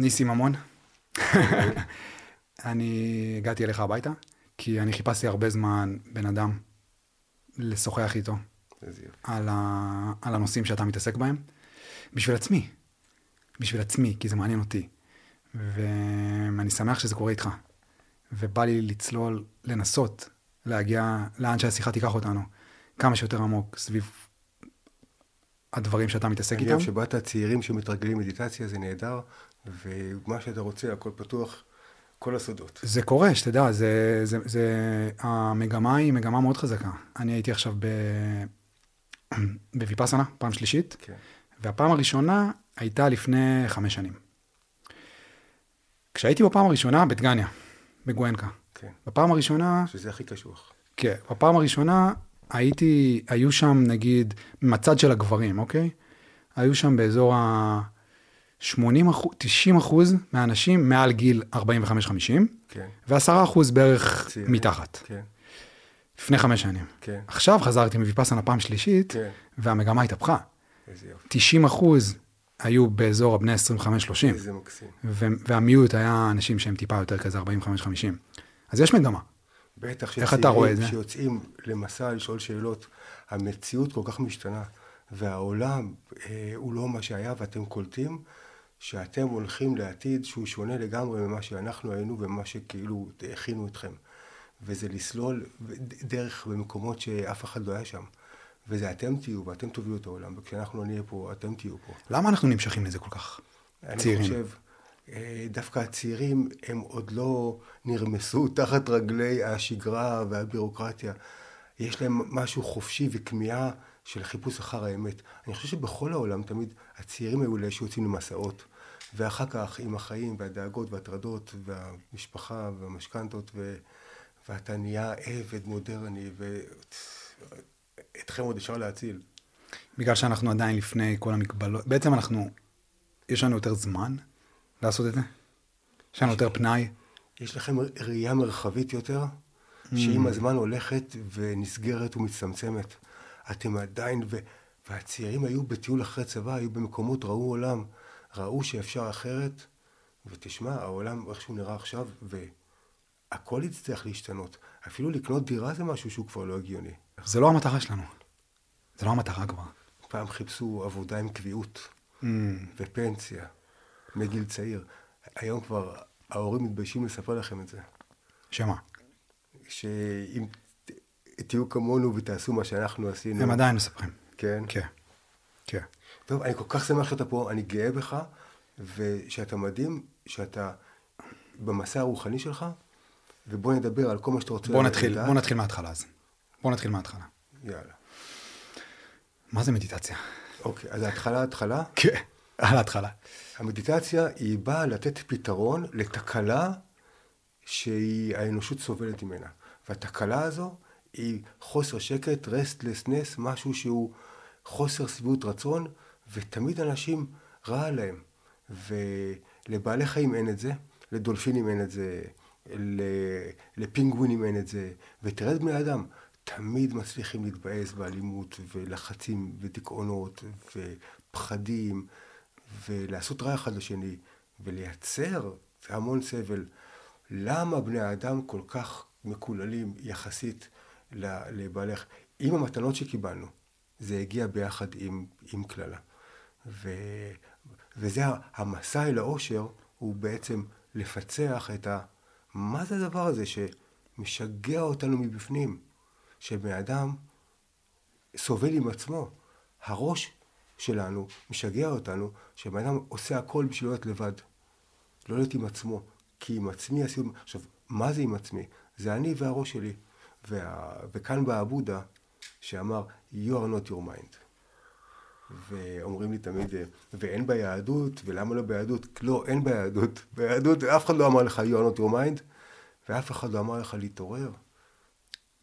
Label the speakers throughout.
Speaker 1: ניסי ממון. אני הגעתי אליך הביתה, כי אני חיפשתי הרבה זמן בן אדם לשוחח איתו. על, ה... על הנושאים שאתה מתעסק בהם, בשביל עצמי. בשביל עצמי, כי זה מעניין אותי. ואני שמח שזה קורה איתך. ובא לי לצלול, לנסות להגיע לאן שהשיחה תיקח אותנו, כמה שיותר עמוק סביב הדברים שאתה מתעסק
Speaker 2: אני
Speaker 1: איתם.
Speaker 2: אוהב שבאת צעירים שמתרגלים מדיטציה, זה נהדר, ומה שאתה רוצה, הכל פתוח, כל הסודות.
Speaker 1: זה קורה, שתדע, זה, זה, זה, המגמה היא מגמה מאוד חזקה. אני הייתי עכשיו ב... בוויפאסנה, פעם שלישית,
Speaker 2: כן.
Speaker 1: והפעם הראשונה הייתה לפני חמש שנים. כשהייתי בפעם הראשונה בדגניה, בגואנקה.
Speaker 2: כן.
Speaker 1: בפעם הראשונה,
Speaker 2: שזה הכי קשוח.
Speaker 1: כן, בפעם הראשונה הייתי, היו שם נגיד, מהצד של הגברים, אוקיי? היו שם באזור ה... 80 אחוז, 90 אחוז מהאנשים מעל גיל 45-50,
Speaker 2: כן.
Speaker 1: ו-10 אחוז בערך
Speaker 2: צעירים.
Speaker 1: מתחת,
Speaker 2: כן,
Speaker 1: לפני חמש שנים.
Speaker 2: כן,
Speaker 1: עכשיו חזרתי מוויפאסנה פעם שלישית,
Speaker 2: כן.
Speaker 1: והמגמה התהפכה.
Speaker 2: איזה יופי.
Speaker 1: 90 אחוז היו באזור הבני 25-30,
Speaker 2: איזה מקסים.
Speaker 1: ו- והמיעוט היה אנשים שהם טיפה יותר כזה 45-50. אז יש מגמה.
Speaker 2: בטח
Speaker 1: איך אתה רואה את זה?
Speaker 2: שיוצאים למסע לשאול שאלות, המציאות כל כך משתנה, והעולם אה, הוא לא מה שהיה, ואתם קולטים שאתם הולכים לעתיד שהוא שונה לגמרי ממה שאנחנו היינו וממה שכאילו הכינו אתכם. וזה לסלול דרך במקומות שאף אחד לא היה שם. וזה אתם תהיו, ואתם תובילו את העולם, וכשאנחנו לא נהיה פה, אתם תהיו פה.
Speaker 1: למה אנחנו נמשכים לזה כל כך?
Speaker 2: אני
Speaker 1: צעירים.
Speaker 2: חושב, דווקא הצעירים הם עוד לא נרמסו תחת רגלי השגרה והבירוקרטיה. יש להם משהו חופשי וכמיהה של חיפוש אחר האמת. אני חושב שבכל העולם תמיד הצעירים היו אלה שיוצאים למסעות, ואחר כך עם החיים והדאגות והטרדות והמשפחה והמשכנתות, ו... ואתה נהיה עבד מודרני, ואתכם עוד אפשר להציל.
Speaker 1: בגלל שאנחנו עדיין לפני כל המגבלות, בעצם אנחנו, יש לנו יותר זמן לעשות את זה? יש לנו יותר פנאי?
Speaker 2: יש לכם ראייה מרחבית יותר, שעם הזמן הולכת ונסגרת ומצטמצמת. אתם עדיין, ו... והצעירים היו בטיול אחרי צבא, היו במקומות, ראו עולם, ראו שאפשר אחרת, ותשמע, העולם איך שהוא נראה עכשיו, והכל יצטרך להשתנות. אפילו לקנות דירה זה משהו שהוא כבר לא הגיוני.
Speaker 1: זה לא המטרה שלנו. זה לא המטרה כבר.
Speaker 2: פעם חיפשו עבודה עם קביעות
Speaker 1: Mm.
Speaker 2: ופנסיה מגיל צעיר. היום כבר ההורים מתביישים לספר לכם את זה.
Speaker 1: שמה?
Speaker 2: שאם תהיו כמונו ותעשו מה שאנחנו עשינו.
Speaker 1: הם עדיין מספרים.
Speaker 2: כן.
Speaker 1: כן. כן.
Speaker 2: טוב, אני כל כך שמח שאתה פה, אני גאה בך, ושאתה מדהים, שאתה במסע הרוחני שלך, ובוא נדבר על כל מה שאתה רוצה
Speaker 1: בוא נתחיל,
Speaker 2: לדעת.
Speaker 1: בוא נתחיל מההתחלה אז. בוא נתחיל מההתחלה.
Speaker 2: יאללה.
Speaker 1: מה זה מדיטציה?
Speaker 2: אוקיי, אז ההתחלה, ההתחלה.
Speaker 1: כן. על ההתחלה.
Speaker 2: המדיטציה היא באה לתת פתרון לתקלה שהיא האנושות סובלת ממנה. והתקלה הזו היא חוסר שקט, רסטלסנס, משהו שהוא חוסר שביעות רצון, ותמיד אנשים רע להם. ולבעלי חיים אין את זה, לדולפינים אין את זה, לפינגווינים אין את זה, ותראה את בני אדם, תמיד מצליחים להתבאס באלימות ולחצים ודיכאונות ופחדים ולעשות רע אחד לשני ולייצר המון סבל. למה בני האדם כל כך מקוללים יחסית ל- לבעלי החיים? עם המתנות שקיבלנו, זה הגיע ביחד עם, עם קללה. ו, וזה המסע אל האושר, הוא בעצם לפצח את ה... מה זה הדבר הזה שמשגע אותנו מבפנים? שבן אדם סובל עם עצמו. הראש שלנו משגע אותנו, שבן אדם עושה הכל בשביל להיות לבד. לא להיות עם עצמו. כי עם עצמי עשינו... עכשיו, מה זה עם עצמי? זה אני והראש שלי. וה... וכאן בא הבודה, שאמר, you are not your mind. ואומרים לי תמיד, ואין ביהדות, ולמה לא ביהדות? לא, אין ביהדות. ביהדות אף אחד לא אמר לך, you are not your mind, ואף אחד לא אמר לך להתעורר.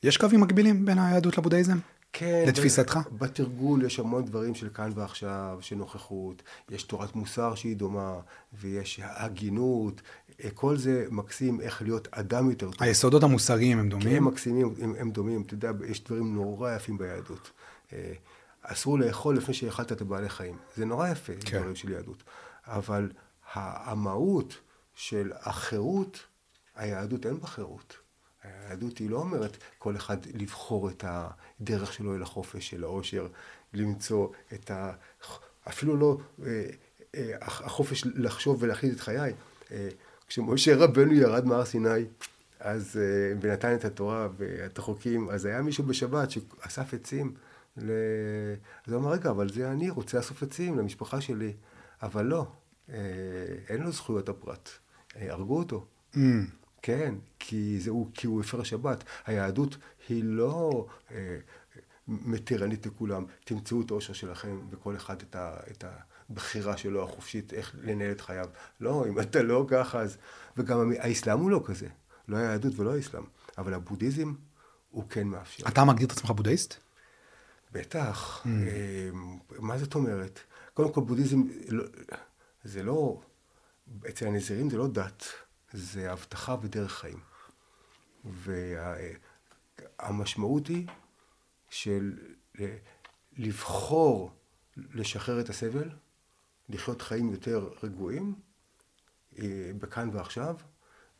Speaker 1: יש קווים מקבילים בין היהדות לבודהיזם?
Speaker 2: כן.
Speaker 1: לתפיסתך?
Speaker 2: בתרגול יש המון דברים של כאן ועכשיו, של נוכחות, יש תורת מוסר שהיא דומה, ויש הגינות, אה, כל זה מקסים איך להיות אדם יותר טוב.
Speaker 1: היסודות המוסריים הם
Speaker 2: כן,
Speaker 1: דומים?
Speaker 2: הם מקסימים, הם, הם דומים. אתה יודע, יש דברים נורא יפים ביהדות. אה, אסור לאכול לפני שאכלת את הבעלי חיים. זה נורא יפה,
Speaker 1: כן.
Speaker 2: דברים של יהדות. אבל המהות של החירות, היהדות אין בה חירות. היהדות היא לא אומרת כל אחד לבחור את הדרך שלו אל החופש, אל העושר, למצוא את ה... אפילו לא אה, אה, החופש לחשוב ולהחליט את חיי. אה, כשמשה רבנו ירד מהר סיני, אז, ונתן את התורה ואת החוקים, אז היה מישהו בשבת שאסף עצים. ל... אז הוא אמר, רגע, אבל זה אני רוצה לאסוף עצים למשפחה שלי. אבל לא, אין לו זכויות הפרט. הרגו אותו. Mm. כן, כי, זה, כי הוא הפר שבת. היהדות היא לא אה, מתירנית לכולם. תמצאו את האושר שלכם וכל אחד את, ה, את הבחירה שלו החופשית, איך לנהל את חייו. לא, אם אתה לא ככה, אז... וגם האסלאם הוא לא כזה. לא היהדות ולא האסלאם. אבל הבודהיזם הוא כן מאפשר.
Speaker 1: אתה מגדיר את עצמך בודהיסט?
Speaker 2: בטח. Mm. אה, מה זאת אומרת? קודם כל, בודהיזם לא, זה לא... אצל הנזירים זה לא דת. זה הבטחה ודרך חיים. והמשמעות היא של לבחור לשחרר את הסבל, לחיות חיים יותר רגועים, אה, בכאן ועכשיו.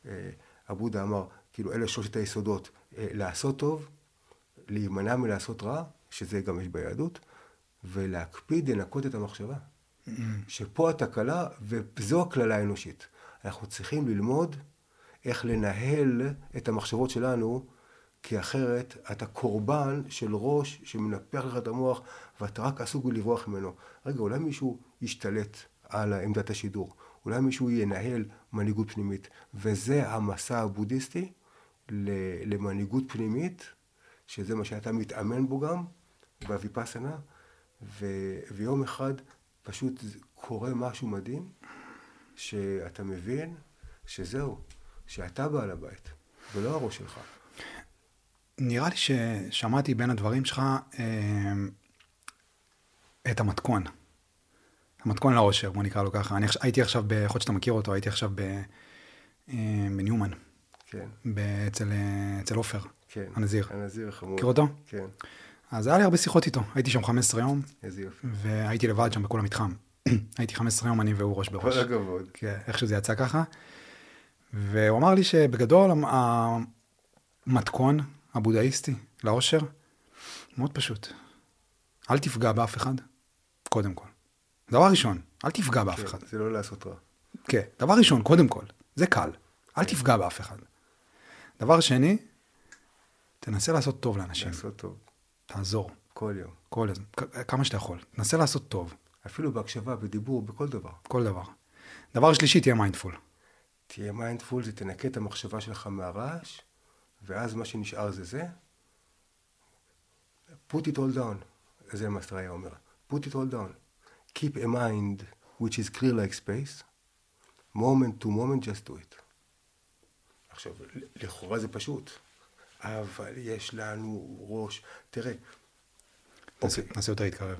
Speaker 2: אה, אבודה אמר, כאילו אלה שלושת היסודות, אה, לעשות טוב, להימנע מלעשות רע, שזה גם יש ביהדות, ולהקפיד לנקות את המחשבה. Mm-hmm. שפה התקלה, וזו הקללה האנושית. אנחנו צריכים ללמוד איך לנהל את המחשבות שלנו, כי אחרת אתה קורבן של ראש שמנפח לך את המוח ואתה רק עסוק בלברוח ממנו. רגע, אולי מישהו ישתלט על עמדת השידור, אולי מישהו ינהל מנהיגות פנימית, וזה המסע הבודהיסטי למנהיגות פנימית, שזה מה שאתה מתאמן בו גם, בוויפאסנה, ויום אחד פשוט קורה משהו מדהים, שאתה מבין שזהו, שאתה בעל הבית, ולא הראש שלך.
Speaker 1: נראה לי ששמעתי בין הדברים שלך אה, את המתכון. המתכון לאושר, בוא נקרא לו ככה. אני הייתי עכשיו, יכול להיות שאתה מכיר אותו, הייתי עכשיו ב, אה, בניומן.
Speaker 2: כן.
Speaker 1: אצל, אצל עופר.
Speaker 2: כן.
Speaker 1: הנזיר.
Speaker 2: הנזיר החמור.
Speaker 1: מכיר אותו?
Speaker 2: כן.
Speaker 1: אז היה לי הרבה שיחות איתו. הייתי שם 15 יום.
Speaker 2: איזה יופי.
Speaker 1: והייתי לבד שם בכל המתחם. הייתי 15 יום אני והוא ראש בראש.
Speaker 2: כל הכבוד.
Speaker 1: כן, איך שזה יצא ככה. והוא אמר לי שבגדול המתכון הבודהיסטי לאושר, מאוד פשוט. אל תפגע באף אחד, קודם כל. דבר ראשון, אל תפגע באף
Speaker 2: כן,
Speaker 1: אחד.
Speaker 2: זה לא לעשות רע.
Speaker 1: כן, דבר ראשון, קודם כל, זה קל. אל תפגע באף אחד. דבר שני, תנסה לעשות טוב לאנשים.
Speaker 2: לעשות טוב.
Speaker 1: תעזור.
Speaker 2: כל יום.
Speaker 1: כל יום, כמה שאתה יכול. תנסה לעשות טוב.
Speaker 2: אפילו בהקשבה, בדיבור, בכל דבר.
Speaker 1: כל דבר. דבר שלישי, תהיה mindful.
Speaker 2: תהיה mindful, זה תנקה את המחשבה שלך מהרעש, ואז מה שנשאר זה זה. put it all down, זה מה סטריה אומר. put it all down. keep a mind which is clear like space, moment to moment, just do it. עכשיו, לכאורה זה פשוט, אבל יש לנו ראש. תראה,
Speaker 1: נעשה אוקיי. יותר להתקרב.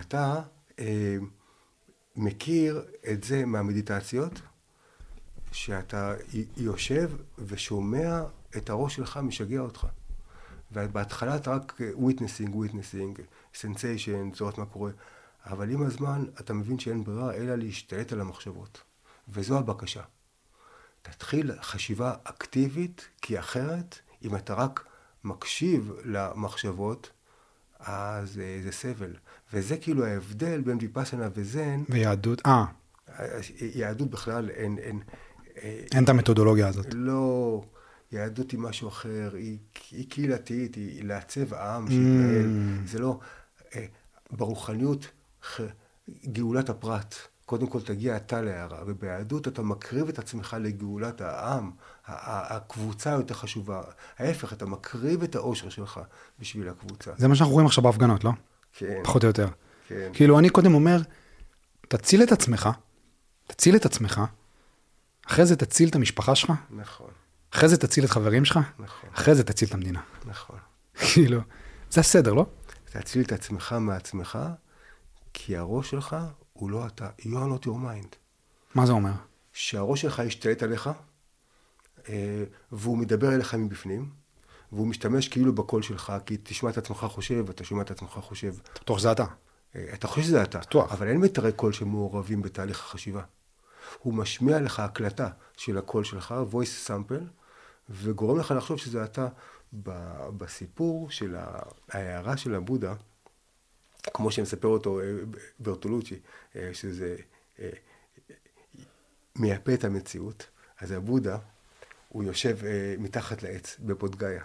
Speaker 2: אתה אה, מכיר את זה מהמדיטציות, שאתה יושב ושומע את הראש שלך משגע אותך. ובהתחלה אתה רק witnessing, witnessing, sensation, לראות מה קורה, אבל עם הזמן אתה מבין שאין ברירה אלא להשתלט על המחשבות. וזו הבקשה. תתחיל חשיבה אקטיבית, כי אחרת, אם אתה רק מקשיב למחשבות, אז אה, זה סבל. וזה כאילו ההבדל בין ויפאסנה וזן.
Speaker 1: ויהדות, אה.
Speaker 2: יהדות בכלל אין, אין...
Speaker 1: אין את המתודולוגיה הזאת.
Speaker 2: לא, יהדות היא משהו אחר, היא, היא קהילתית, היא לעצב עם שיתנהל. Mm. זה לא... אה, ברוחניות, גאולת הפרט. קודם כל תגיע אתה להערה, וביהדות אתה מקריב את עצמך לגאולת העם, הקבוצה יותר חשובה. ההפך, אתה מקריב את האושר שלך בשביל הקבוצה.
Speaker 1: זה מה שאנחנו רואים עכשיו בהפגנות, לא?
Speaker 2: כן.
Speaker 1: פחות או יותר.
Speaker 2: כן.
Speaker 1: כאילו, אני קודם אומר, תציל את עצמך, תציל את עצמך, אחרי זה תציל את המשפחה שלך.
Speaker 2: נכון.
Speaker 1: אחרי זה תציל את חברים שלך.
Speaker 2: נכון.
Speaker 1: אחרי זה תציל את המדינה.
Speaker 2: נכון.
Speaker 1: כאילו, זה הסדר, לא?
Speaker 2: תציל את עצמך מעצמך, כי הראש שלך הוא לא אתה. You are not your mind.
Speaker 1: מה זה אומר?
Speaker 2: שהראש שלך ישתלט עליך, אה, והוא מדבר אליך מבפנים, והוא משתמש כאילו בקול שלך, כי תשמע את עצמך חושב, אתה שומע את עצמך חושב.
Speaker 1: בטוח שזה אתה.
Speaker 2: אה, אתה חושב שזה אתה.
Speaker 1: בטוח.
Speaker 2: אבל אין מיתרי קול שמעורבים בתהליך החשיבה. הוא משמיע לך הקלטה של הקול שלך, voice sample, וגורם לך לחשוב שזה אתה. בסיפור של ההערה של הבודה, כמו שמספר אותו אה, ברטולוצ'י, אה, שזה מייפה את המציאות, אז הבודה, הוא יושב מתחת לעץ בפודגאיה.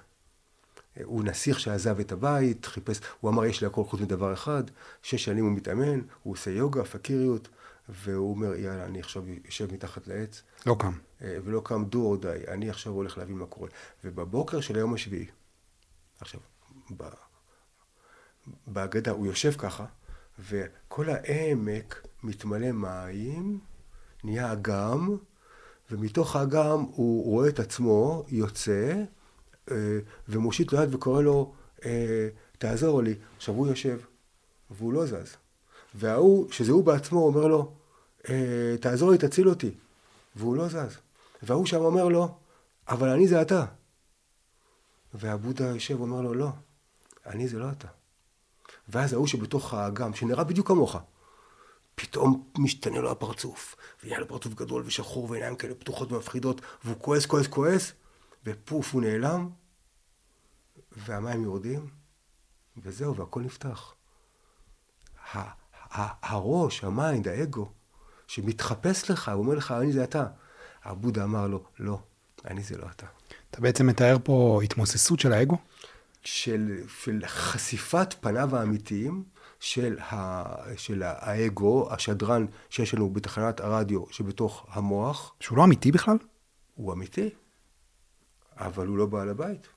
Speaker 2: הוא נסיך שעזב את הבית, חיפש, הוא אמר יש לי הכל חוץ מדבר אחד, שש שנים הוא מתאמן, הוא עושה יוגה, פקיריות, והוא אומר יאללה אני עכשיו יושב מתחת לעץ.
Speaker 1: לא קם.
Speaker 2: ולא קם דו או די, אני עכשיו הולך להבין מה קורה. ובבוקר של היום השביעי, עכשיו, בהגדה הוא יושב ככה, וכל העמק מתמלא מים, נהיה אגם, ומתוך האגם הוא רואה את עצמו יוצא, אה, ומושיט לו יד וקורא לו, אה, תעזור לי. עכשיו הוא יושב, והוא לא זז. וההוא, שזה הוא בעצמו, אומר לו, אה, תעזור לי, תציל אותי. והוא לא זז. וההוא שם אומר לו, אבל אני זה אתה. והבודה יושב ואומר לו, לא, אני זה לא אתה. ואז ההוא שבתוך האגם, שנראה בדיוק כמוך, פתאום משתנה לו הפרצוף, ונהיה לו פרצוף גדול ושחור ועיניים כאלה פתוחות ומפחידות, והוא כועס, כועס, כועס, ופוף, הוא נעלם, והמים יורדים, וזהו, והכל נפתח. הראש, ה mind, האגו, שמתחפש לך, הוא אומר לך, אני זה אתה. הבודה אמר לו, לא, אני זה לא אתה.
Speaker 1: אתה בעצם מתאר פה התמוססות של האגו?
Speaker 2: של, של חשיפת פניו האמיתיים של, ה, של האגו, השדרן שיש לנו בתחנת הרדיו שבתוך המוח.
Speaker 1: שהוא לא אמיתי בכלל?
Speaker 2: הוא אמיתי, אבל הוא לא בעל הבית.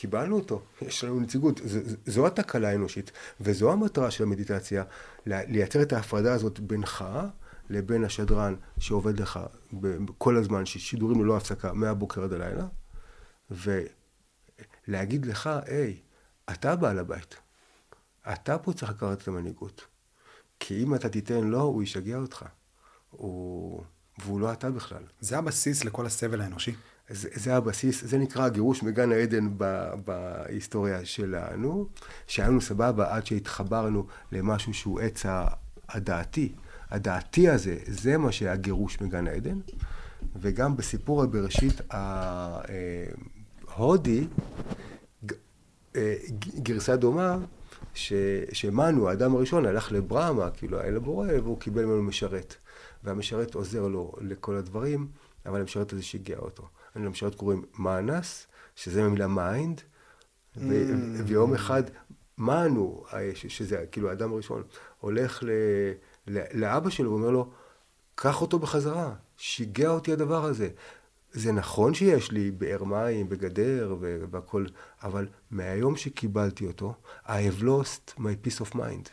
Speaker 2: קיבלנו אותו, יש לנו נציגות. ז, זו התקלה האנושית, וזו המטרה של המדיטציה, לייצר את ההפרדה הזאת בינך לבין השדרן שעובד לך כל הזמן, ששידורים ללא הפסקה, מהבוקר עד הלילה, ולהגיד לך, היי, אתה בעל הבית. אתה פה צריך לקחת את המנהיגות. כי אם אתה תיתן לו, הוא ישגע אותך. הוא... והוא לא אתה בכלל.
Speaker 1: זה הבסיס לכל הסבל האנושי.
Speaker 2: זה, זה הבסיס, זה נקרא הגירוש מגן העדן ב, בהיסטוריה שלנו, שהיה לנו סבבה עד שהתחברנו למשהו שהוא עץ הדעתי. הדעתי הזה, זה מה שהיה גירוש מגן העדן. וגם בסיפור הבראשית ההודי, אה, גרסה דומה, ש, שמנו, האדם הראשון, הלך לברמה, כאילו היה לבורא, והוא קיבל ממנו משרת. והמשרת עוזר לו לכל הדברים, אבל המשרת הזה שיגע אותו. למשרת קוראים מאנס, שזה מהמילה mind, mm. ויום אחד מנו, שזה כאילו האדם הראשון, הולך ל, ל, לאבא שלו ואומר לו, קח אותו בחזרה, שיגע אותי הדבר הזה. זה נכון שיש לי באר מים, בגדר והכל, אבל מהיום שקיבלתי אותו, I have lost my peace of mind.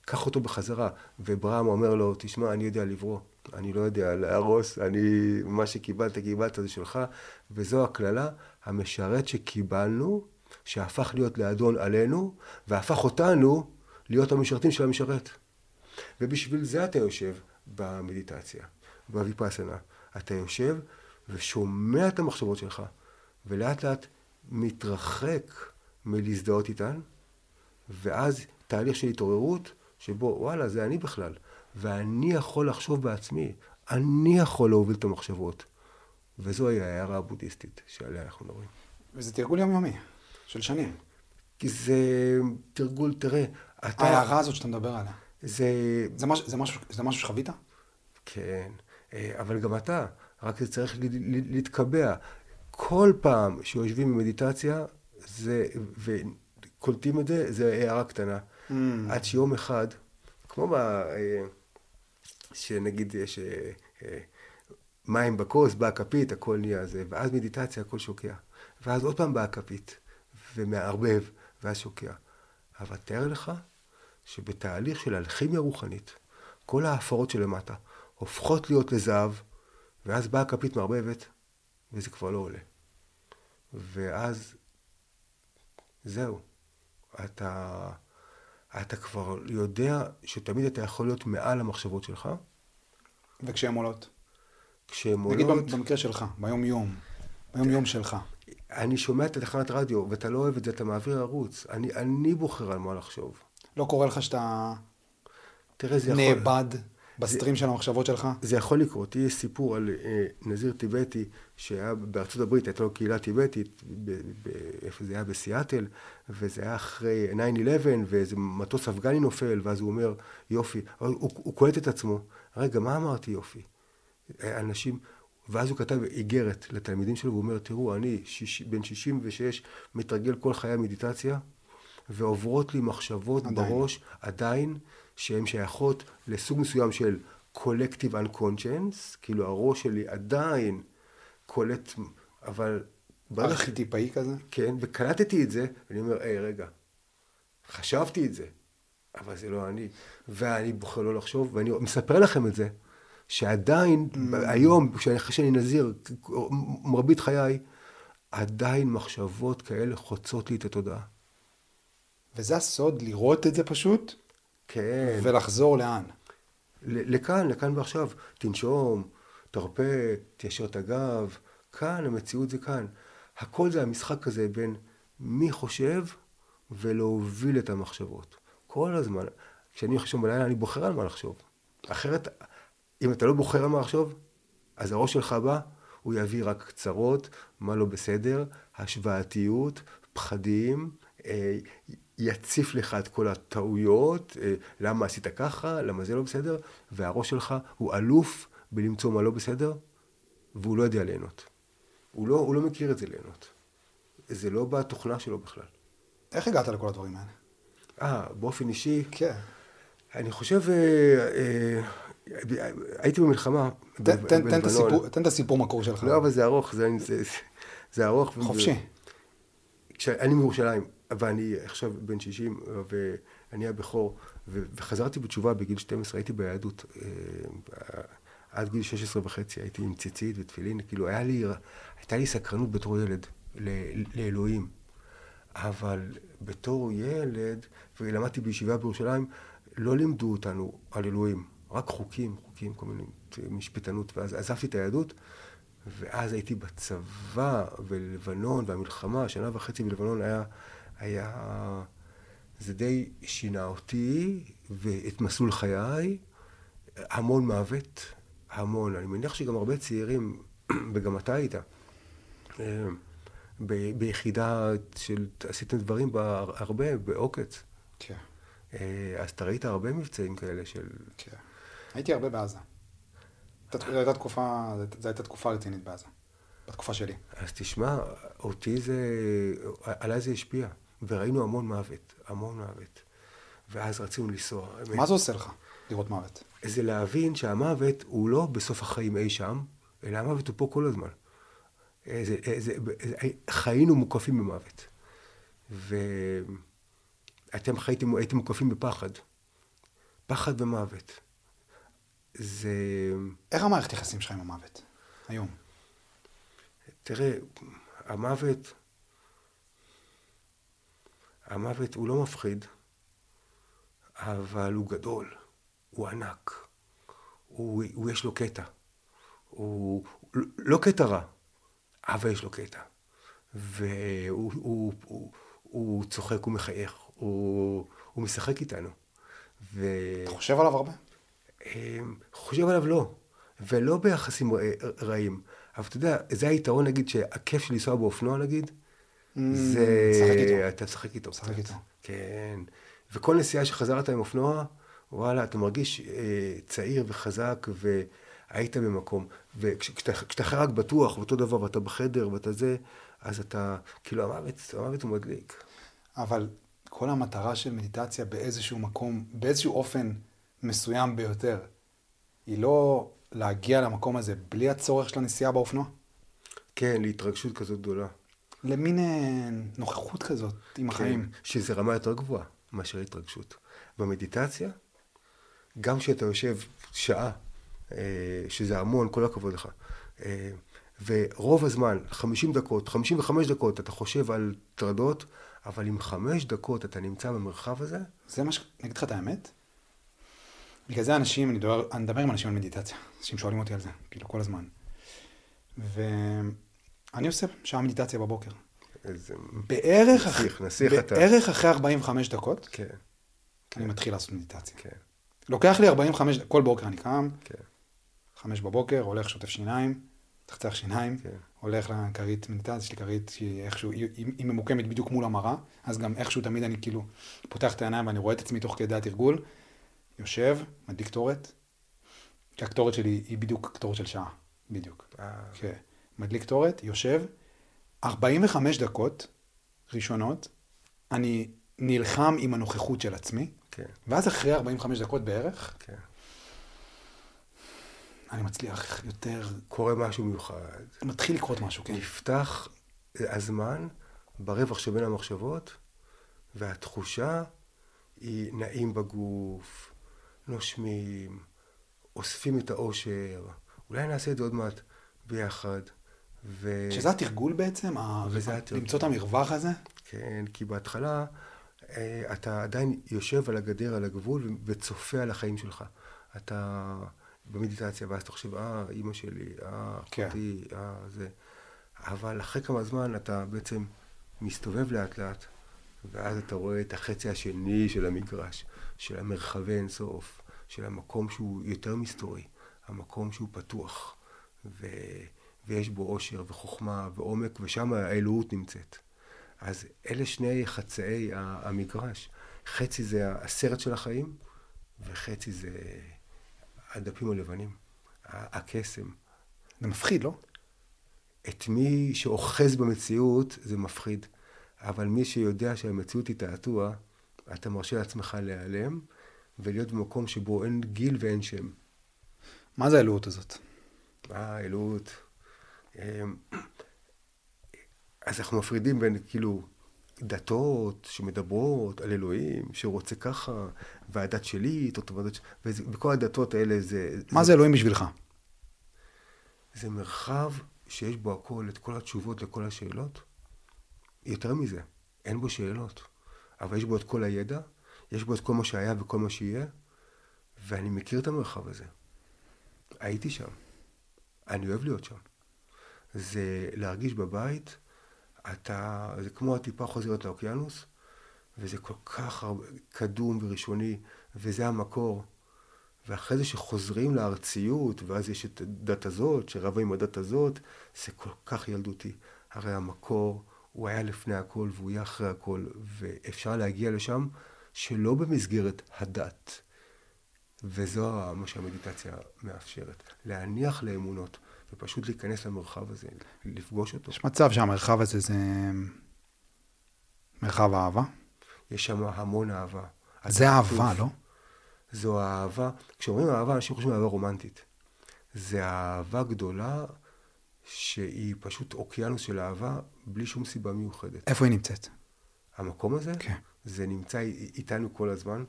Speaker 2: קח אותו בחזרה. וברהם אומר לו, תשמע, אני יודע לברוא, אני לא יודע להרוס, אני, מה שקיבלת, קיבלת זה שלך, וזו הקללה, המשרת שקיבלנו, שהפך להיות לאדון עלינו, והפך אותנו להיות המשרתים של המשרת. ובשביל זה אתה יושב במדיטציה, בוויפאסנה. אתה יושב ושומע את המחשבות שלך, ולאט לאט מתרחק מלהזדהות איתן, ואז תהליך של התעוררות, שבו וואלה, זה אני בכלל, ואני יכול לחשוב בעצמי, אני יכול להוביל את המחשבות. וזוהי ההערה הבודהיסטית שעליה אנחנו מדברים.
Speaker 1: וזה תרגול יומיומי, של שנים.
Speaker 2: כי זה תרגול, תראה,
Speaker 1: אתה... ההערה הזאת שאתה מדבר עליה.
Speaker 2: זה...
Speaker 1: זה, מש... זה, משהו, זה משהו שחווית?
Speaker 2: כן, אה, אבל גם אתה, רק זה צריך להתקבע. כל פעם שיושבים במדיטציה, זה, וקולטים את זה, זה הערה קטנה. Mm. עד שיום אחד, כמו ב... אה, שנגיד יש אה, מים בכוס, באה כפית, הכל נהיה זה, ואז מדיטציה, הכל שוקע. ואז עוד פעם באה כפית, ומערבב, ואז שוקע. אבל תאר לך שבתהליך של אלכימיה רוחנית, כל ההפרות שלמטה הופכות להיות לזהב, ואז באה כפית מערבבת, וזה כבר לא עולה. ואז זהו. אתה, אתה כבר יודע שתמיד אתה יכול להיות מעל המחשבות שלך.
Speaker 1: וכשהן עולות?
Speaker 2: כשהן עולות...
Speaker 1: נגיד במקרה שלך, ביום-יום, ביום-יום שלך.
Speaker 2: אני שומע את התחנת רדיו, ואתה לא אוהב את זה, אתה מעביר ערוץ. אני, אני בוחר על מה לחשוב.
Speaker 1: לא קורה לך שאתה
Speaker 2: תראה, זה
Speaker 1: נאבד? בסטרים של המחשבות שלך?
Speaker 2: זה יכול לקרות. יש סיפור על אה, נזיר טיבטי שהיה בארצות הברית, הייתה לו קהילה טיבטית, איפה זה היה? בסיאטל, וזה היה אחרי 9-11, ואיזה מטוס אפגני נופל, ואז הוא אומר, יופי, הוא, הוא, הוא קולט את עצמו, רגע, מה אמרתי יופי? אה, אנשים, ואז הוא כתב איגרת לתלמידים שלו, והוא אומר, תראו, אני שיש, בן 66, מתרגל כל חיי מדיטציה, ועוברות לי מחשבות
Speaker 1: עדיין.
Speaker 2: בראש, עדיין, שהן שייכות לסוג מסוים של collective unconscious, כאילו הראש שלי עדיין קולט, אבל...
Speaker 1: ארכיטיפאי כזה?
Speaker 2: כן, וקלטתי את זה, ואני אומר, היי, רגע, חשבתי את זה, אבל זה לא אני. ואני בוחר לא לחשוב, ואני מספר לכם את זה, שעדיין,
Speaker 1: Mm.
Speaker 2: היום, כשאני- אחרי שאני נזיר, מרבית חיי, עדיין מחשבות כאלה חוצות לי את התודעה.
Speaker 1: וזה הסוד, לראות את זה פשוט,
Speaker 2: כן.
Speaker 1: ולחזור לאן.
Speaker 2: לכאן, לכאן ועכשיו. תנשום, תרפה, תיישר את הגב. כאן, המציאות זה כאן. הכל זה המשחק הזה בין מי חושב ולהוביל את המחשבות. כל הזמן. כשאני חושב בלילה, אני בוחר על מה לחשוב. אחרת, אם אתה לא בוחר על מה לחשוב, אז הראש שלך בא, הוא יביא רק קצרות, מה לא בסדר, השוואתיות, פחדים, אה, יציף לך את כל הטעויות, אה, למה עשית ככה, למה זה לא בסדר, והראש שלך הוא אלוף בלמצוא מה לא בסדר, והוא לא יודע ליהנות. הוא לא, הוא לא מכיר את זה ליהנות. זה לא בתוכנה שלו בכלל.
Speaker 1: איך הגעת לכל הדברים האלה?
Speaker 2: אה, באופן אישי,
Speaker 1: כן.
Speaker 2: אני חושב, אה, אה, הייתי במלחמה.
Speaker 1: תן-
Speaker 2: ב-
Speaker 1: תן- תן את
Speaker 2: בלבנון.
Speaker 1: הסיפור- תן את הסיפור מקור שלך.
Speaker 2: לא, אבל זה ארוך, זה, זה, זה ארוך.
Speaker 1: חופשי.
Speaker 2: כשאני מירושלים, ואני עכשיו בן 60, ואני הבכור, וחזרתי בתשובה בגיל 12, הייתי ביהדות. אה, עד גיל 16 וחצי הייתי עם ציצית ותפילין, כאילו היה לי, הייתה לי סקרנות בתור ילד לאלוהים. אבל בתור ילד, ולמדתי בישיבה בירושלים, לא לימדו אותנו על אלוהים, רק חוקים, חוקים, כל מיני משפטנות, ואז עזבתי את היהדות, ואז הייתי בצבא, בלבנון, והמלחמה, שנה וחצי בלבנון היה, היה, זה די שינה אותי, ואת מסלול חיי, המון מוות, המון. אני מניח שגם הרבה צעירים, וגם אתה היית, אה, ב- ביחידה של, עשיתם דברים בה הרבה, בעוקץ.
Speaker 1: כן,
Speaker 2: אה, אז אתה ראית הרבה מבצעים כאלה של...
Speaker 1: כן. הייתי הרבה בעזה. זו הייתה תקופה, זו הייתה תקופה רצינית בעזה. בתקופה שלי.
Speaker 2: אז תשמע, אותי זה, עליי זה השפיע, וראינו המון מוות, המון מוות. ואז רצינו לנסוע.
Speaker 1: מה זה עושה לך, לראות מוות?
Speaker 2: זה להבין שהמוות הוא לא בסוף החיים אי שם, אלא המוות הוא פה כל הזמן. אה, אה, זה, זה, חיינו מוקפים במוות. ואתם חייתם, הייתם מוקפים בפחד. פחד ומוות. זה...
Speaker 1: איך המערכת יחסים שלך עם המוות? היום.
Speaker 2: תראה, המוות, המוות הוא לא מפחיד, אבל הוא גדול, הוא ענק, הוא, הוא יש לו קטע. הוא לא קטע רע, אבל יש לו קטע. והוא הוא, הוא, הוא צוחק ומחייך, הוא, הוא משחק איתנו. ו...
Speaker 1: אתה חושב עליו הרבה?
Speaker 2: אמ, חושב עליו לא, ולא ביחסים רעים. אבל אתה יודע, זה היתרון, נגיד, שהכיף של לנסוע באופנוע, נגיד, זה...
Speaker 1: לשחק איתו.
Speaker 2: אתה תשחק איתו. קצת.
Speaker 1: איתו.
Speaker 2: כן. וכל נסיעה שחזרת עם אופנוע, וואלה, אתה מרגיש אה, צעיר וחזק, והיית במקום. וכשאתה כשאתה חי רק בטוח, ואותו דבר, ואתה בחדר, ואתה זה, אז אתה, כאילו, המוות, המוות הוא מדליק.
Speaker 1: אבל כל המטרה של מדיטציה באיזשהו מקום, באיזשהו אופן מסוים ביותר, היא לא להגיע למקום הזה בלי הצורך של הנסיעה באופנוע?
Speaker 2: כן, להתרגשות כזאת גדולה.
Speaker 1: למין אה, נוכחות כזאת עם החיים.
Speaker 2: כן, שזה רמה יותר גבוהה מאשר התרגשות. במדיטציה, גם כשאתה יושב שעה, אה, שזה המון, כל הכבוד לך, אה, ורוב הזמן, 50 דקות, 55 דקות, אתה חושב על טרדות, אבל עם חמש דקות אתה נמצא במרחב הזה,
Speaker 1: זה מה ש... אני אגיד לך את האמת? בגלל זה אנשים, אני מדבר, אני מדבר עם אנשים על מדיטציה. אנשים שואלים אותי על זה, כאילו, כל הזמן. ואני עושה שעה מדיטציה בבוקר.
Speaker 2: איזה...
Speaker 1: בערך,
Speaker 2: נסיך. נסיך אתה.
Speaker 1: בערך אחרי 45 דקות,
Speaker 2: כן,
Speaker 1: אני מתחיל לעשות מדיטציה.
Speaker 2: כן.
Speaker 1: לוקח לי 45, כל בוקר אני קם,
Speaker 2: כן,
Speaker 1: חמש בבוקר, הולך, שוטף שיניים, צחצח שיניים,
Speaker 2: כן.
Speaker 1: הולך לכרית מדיטציה, יש לי כרית שהיא איכשהו, היא, היא היא ממוקמת בדיוק מול המראה, אז גם איכשהו תמיד אני כאילו פותח את העיניים ואני רואה את עצמי תוך כדי התרגול, יושב, מדליק קטורת, כי הקטורת שלי היא בדיוק קטורת של שעה, בדיוק.
Speaker 2: אה,
Speaker 1: כן. מדליק קטורת, יושב, 45 דקות ראשונות, אני נלחם עם הנוכחות של עצמי,
Speaker 2: כן,
Speaker 1: ואז אחרי 45 דקות בערך,
Speaker 2: כן.
Speaker 1: אני מצליח יותר,
Speaker 2: קורה משהו מיוחד.
Speaker 1: מתחיל לקרות משהו, כן.
Speaker 2: נפתח הזמן ברווח שבין המחשבות, והתחושה היא נעים בגוף, נושמים, אוספים את האושר, אולי נעשה את זה עוד מעט ביחד. ו...
Speaker 1: שזה התרגול בעצם, ה-
Speaker 2: וזה התרגול.
Speaker 1: למצוא את המרווח הזה.
Speaker 2: כן, כי בהתחלה אה, אתה עדיין יושב על הגדר, על הגבול, וצופה על החיים שלך. אתה במדיטציה, ואז אתה חושב, אה, אימא שלי, אה,
Speaker 1: כן.
Speaker 2: אחותי, אה, זה. אבל אחרי כמה זמן אתה בעצם מסתובב לאט לאט, ואז אתה רואה את החצי השני של המגרש, של המרחבי אינסוף, של המקום שהוא יותר מסתורי, המקום שהוא פתוח, ו... ויש בו עושר וחוכמה ועומק, ושם האלוהות נמצאת. אז אלה שני חצאי המגרש. חצי זה הסרט של החיים, וחצי זה הדפים הלבנים, הקסם.
Speaker 1: זה מפחיד, לא?
Speaker 2: את מי שאוחז במציאות זה מפחיד, אבל מי שיודע שהמציאות היא תעתוע, אתה מרשה לעצמך להיעלם ולהיות במקום שבו אין גיל ואין שם.
Speaker 1: מה זה האלוהות הזאת?
Speaker 2: אה, אלוהות. אמ, אז אנחנו מפרידים בין כאילו דתות שמדברות על אלוהים, שרוצה ככה, והדת שלי, ש... וכל הדתות האלה זה...
Speaker 1: מה זה אלוהים בשבילך?
Speaker 2: זה מרחב שיש בו הכל, את כל התשובות לכל השאלות. יותר מזה, אין בו שאלות, אבל יש בו את כל הידע, יש בו את כל מה שהיה וכל מה שיהיה, ואני מכיר את המרחב הזה. הייתי שם. אני אוהב להיות שם. זה להרגיש בבית, אתה, זה כמו הטיפה חוזרת לאוקיינוס, וזה כל כך הרבה, קדום וראשוני, וזה המקור. ואחרי זה שחוזרים לארציות, ואז יש את הדת הזאת, שרבה עם הדת הזאת, זה כל כך ילדותי. הרי המקור, הוא היה לפני הכל והוא יהיה אחרי הכל, ואפשר להגיע לשם שלא במסגרת הדת. וזו מה שהמדיטציה מאפשרת. להניח לאמונות, ופשוט להיכנס למרחב הזה, לפגוש אותו.
Speaker 1: יש מצב שהמרחב הזה זה מרחב אהבה?
Speaker 2: יש שם המון אהבה.
Speaker 1: זה אהבה. לא?
Speaker 2: זו אהבה, כשאומרים אהבה, אנשים חושבים אהבה רומנטית. זה אהבה גדולה שהיא פשוט אוקיינוס של אהבה בלי שום סיבה מיוחדת.
Speaker 1: איפה היא נמצאת?
Speaker 2: המקום הזה,
Speaker 1: כן.
Speaker 2: זה נמצא איתנו כל הזמן.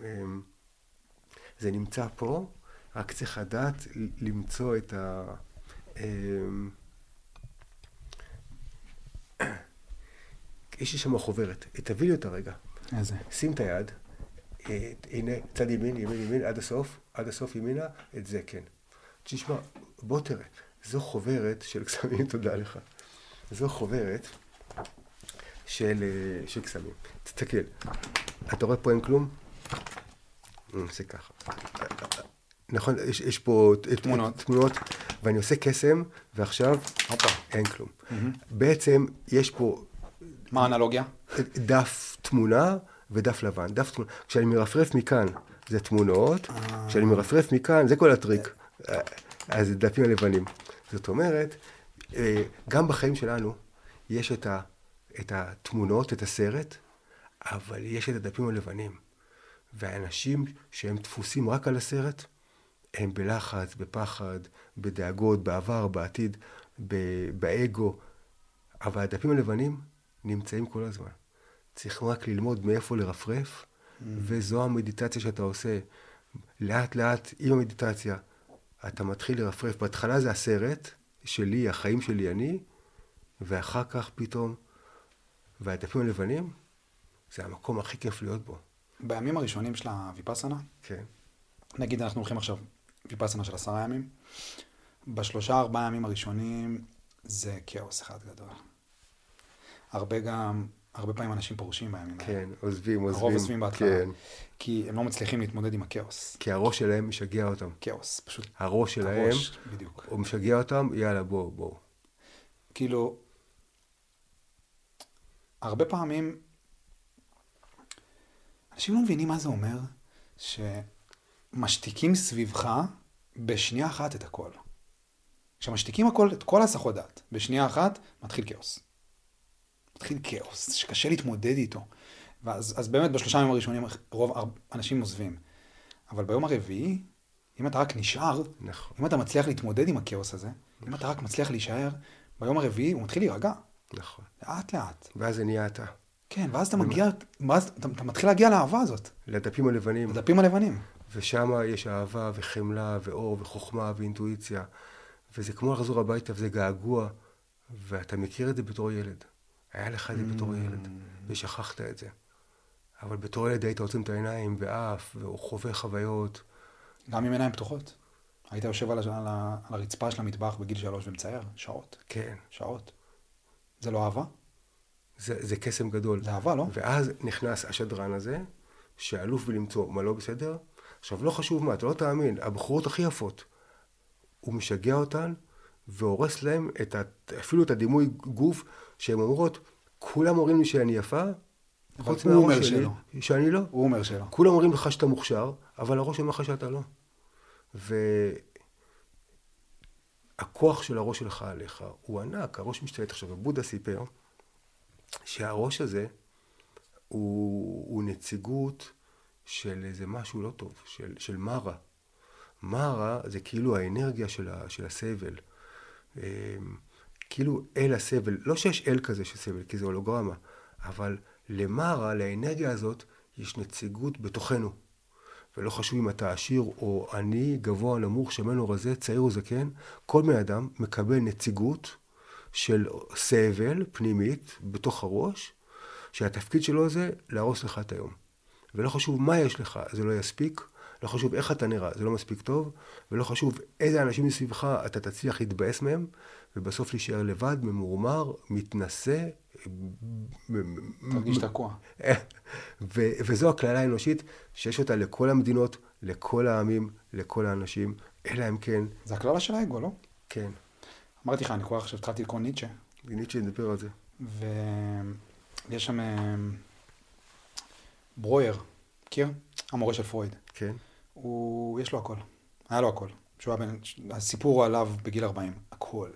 Speaker 2: אמ, זה נמצא פה, רק צריך לדעת למצוא את ה... אמ, יש לי שם חוברת, תביא לי אותה רגע.
Speaker 1: איזה?
Speaker 2: שים את היד, אה, הנה, צד ימין, ימין, ימין, עד הסוף, עד הסוף ימינה, את זה כן. תשמע, בוא תראה, זו חוברת של קסמים, תודה לך. זו חוברת של, אה, של קסמים. תסתכל, אתה רואה פה אין כלום? אה, זה ככה. נכון, יש, יש פה
Speaker 1: תמונות.
Speaker 2: תמונות, ואני עושה קסם, ועכשיו
Speaker 1: הופה.
Speaker 2: אין כלום. בעצם יש פה
Speaker 1: מה האנלוגיה?
Speaker 2: דף תמונה ודף לבן. דף תמונה. כשאני מרפרף מכאן, זה תמונות, כשאני מרפרף מכאן, זה כל הטריק. אה, אז זה דפים הלבנים. זאת אומרת, אה, גם בחיים שלנו יש את, ה, את התמונות, את הסרט, אבל יש את הדפים הלבנים. והאנשים שהם דפוסים רק על הסרט, הם בלחץ, בפחד, בדאגות, בעבר, בעתיד, ב- באגו. אבל הדפים הלבנים נמצאים כל הזמן. צריך רק ללמוד מאיפה לרפרף, וזו המדיטציה שאתה עושה. לאט לאט, עם המדיטציה, אתה מתחיל לרפרף. בהתחלה זה הסרט שלי, החיים שלי אני, ואחר כך פתאום, והדפים הלבנים, זה המקום הכי כיף להיות בו.
Speaker 1: בימים הראשונים של הוויפאסנה,
Speaker 2: כן.
Speaker 1: נגיד אנחנו הולכים עכשיו ויפאסנה של עשרה ימים, בשלושה ארבעה ימים הראשונים זה כאוס אחד גדול. הרבה גם הרבה פעמים אנשים פורשים בימים האלה.
Speaker 2: כן, עוזבים, עוזבים.
Speaker 1: הרוב עוזבים בהתחלה.
Speaker 2: כן.
Speaker 1: כי הם לא מצליחים להתמודד עם הכאוס.
Speaker 2: כי הראש שלהם משגע אותם.
Speaker 1: כאוס, פשוט
Speaker 2: הראש שלהם,
Speaker 1: הראש, בדיוק.
Speaker 2: הוא משגע אותם, יאללה, בואו, בואו.
Speaker 1: כאילו, הרבה פעמים, אנשים לא מבינים מה זה אומר שמשתיקים סביבך בשנייה אחת את הכל. כשמשתיקים הכל, את כל הסחות דעת, בשנייה אחת, מתחיל כאוס. מתחיל כאוס, שקשה להתמודד איתו. ואז אז באמת בשלושה ימים הראשונים רוב הר- אנשים עוזבים. אבל ביום הרביעי, אם אתה רק נשאר,
Speaker 2: נכון,
Speaker 1: אם אתה מצליח להתמודד עם הכאוס הזה, אם אתה רק מצליח להישאר, ביום הרביעי הוא מתחיל להירגע,
Speaker 2: נכון.
Speaker 1: לאט לאט.
Speaker 2: ואז זה נהיה אתה.
Speaker 1: כן, ואז אתה מגיע, ואז אתה, אתה מתחיל להגיע לאהבה הזאת,
Speaker 2: לדפים הלבנים,
Speaker 1: לדפים הלבנים.
Speaker 2: ושם יש אהבה וחמלה ואור וחוכמה ואינטואיציה. וזה כמו לחזור הביתה וזה געגוע, ואתה מכיר את זה בתור ילד. היה לך את זה בתור ילד, ושכחת את זה. אבל בתור ילד היית עוצם את העיניים ועף, וחווה חוויות.
Speaker 1: גם עם עיניים פתוחות. היית יושב על, על, על הרצפה של המטבח בגיל שלוש ומצייר, שעות,
Speaker 2: כן,
Speaker 1: שעות. זה לא אהבה?
Speaker 2: זה, זה קסם גדול.
Speaker 1: זה אהבה, לא?
Speaker 2: ואז נכנס השדרן הזה, שאלוף בלמצוא מה לא בסדר. עכשיו, לא חשוב מה, אתה לא תאמין, הבחורות הכי יפות, הוא משגע אותן והורס להם את ה, אפילו את הדימוי גוף שהן אומרות, כולם אומרים לי שאני יפה, חוץ מהראש שלי,
Speaker 1: שלא.
Speaker 2: שאני לא.
Speaker 1: הוא אומר שלא.
Speaker 2: כולם אומרים לך שאתה מוכשר, אבל הראש אומר לך שאתה לא. והכוח של הראש שלך עליך הוא ענק, הראש משתלט. עכשיו, בודה סיפר שהראש הזה הוא, הוא נציגות של איזה משהו לא טוב, של, של מרה. מרה זה כאילו האנרגיה של, ה, של הסבל. אמ, כאילו אל הסבל, לא שיש אל כזה של סבל, כי זה הולוגרמה, אבל למרה, לאנרגיה הזאת, יש נציגות בתוכנו. ולא חשוב אם אתה עשיר או עני, גבוה, נמוך, שמן או רזה, צעיר או זקן, כל בן אדם מקבל נציגות של סבל פנימית בתוך הראש, שהתפקיד שלו זה להרוס לך את היום. ולא חשוב מה יש לך, זה לא יספיק, לא חשוב איך אתה נראה, זה לא מספיק טוב, ולא חשוב איזה אנשים מסביבך אתה תצליח להתבאס מהם, ובסוף להישאר לבד, ממורמר, מתנשא.
Speaker 1: תרגיש תקוע.
Speaker 2: וזו הקללה האנושית שיש אותה לכל המדינות, לכל העמים, לכל האנשים, אלא אם כן,
Speaker 1: זה הקללה של האגו, לא?
Speaker 2: כן.
Speaker 1: אמרתי לך, אני קורא עכשיו, התחלתי לקרוא ניטשה,
Speaker 2: ניטשה נדבר על זה.
Speaker 1: ויש שם אה, ברויר, מכיר? המורה של פרויד.
Speaker 2: כן,
Speaker 1: הוא, יש לו הכל. היה לו הכל. שהוא היה בן, הסיפור עליו בגיל 40, הכל.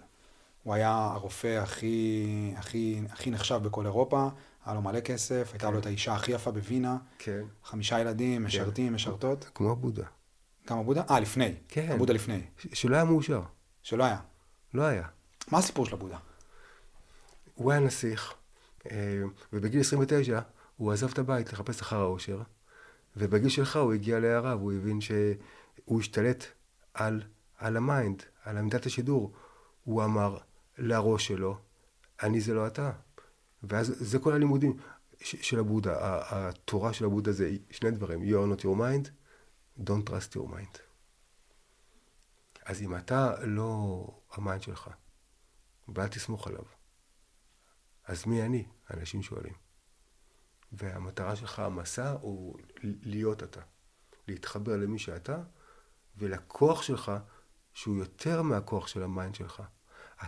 Speaker 1: הוא היה הרופא הכי, הכי, הכי נחשב בכל אירופה, היה לו מלא כסף, הייתה לו את האישה הכי יפה בווינה,
Speaker 2: כן.
Speaker 1: חמישה ילדים, משרתים, משרתות.
Speaker 2: כמו הבודה.
Speaker 1: גם הבודה? אה, לפני.
Speaker 2: כן.
Speaker 1: הבודה לפני.
Speaker 2: שלא היה מאושר.
Speaker 1: שלא היה.
Speaker 2: לא היה.
Speaker 1: מה הסיפור של הבודה?
Speaker 2: הוא היה נסיך, אה, ובגיל 29 הוא עזב את הבית לחפש אחר האושר, ובגיל שלך הוא הגיע להארה, והוא הבין שהוא השתלט על, על ה mind, על עמדת השידור. הוא אמר לראש שלו, אני זה לא אתה. ואז זה כל הלימודים של הבודה. התורה של הבודה זה שני דברים, you are not your mind, don't trust your mind. אז אם אתה לא ה mind שלך, ואל תסמוך עליו, אז מי אני? אנשים שואלים. והמטרה שלך, המסע, הוא להיות אתה. להתחבר למי שאתה, ולכוח שלך, שהוא יותר מהכוח של ה mind שלך.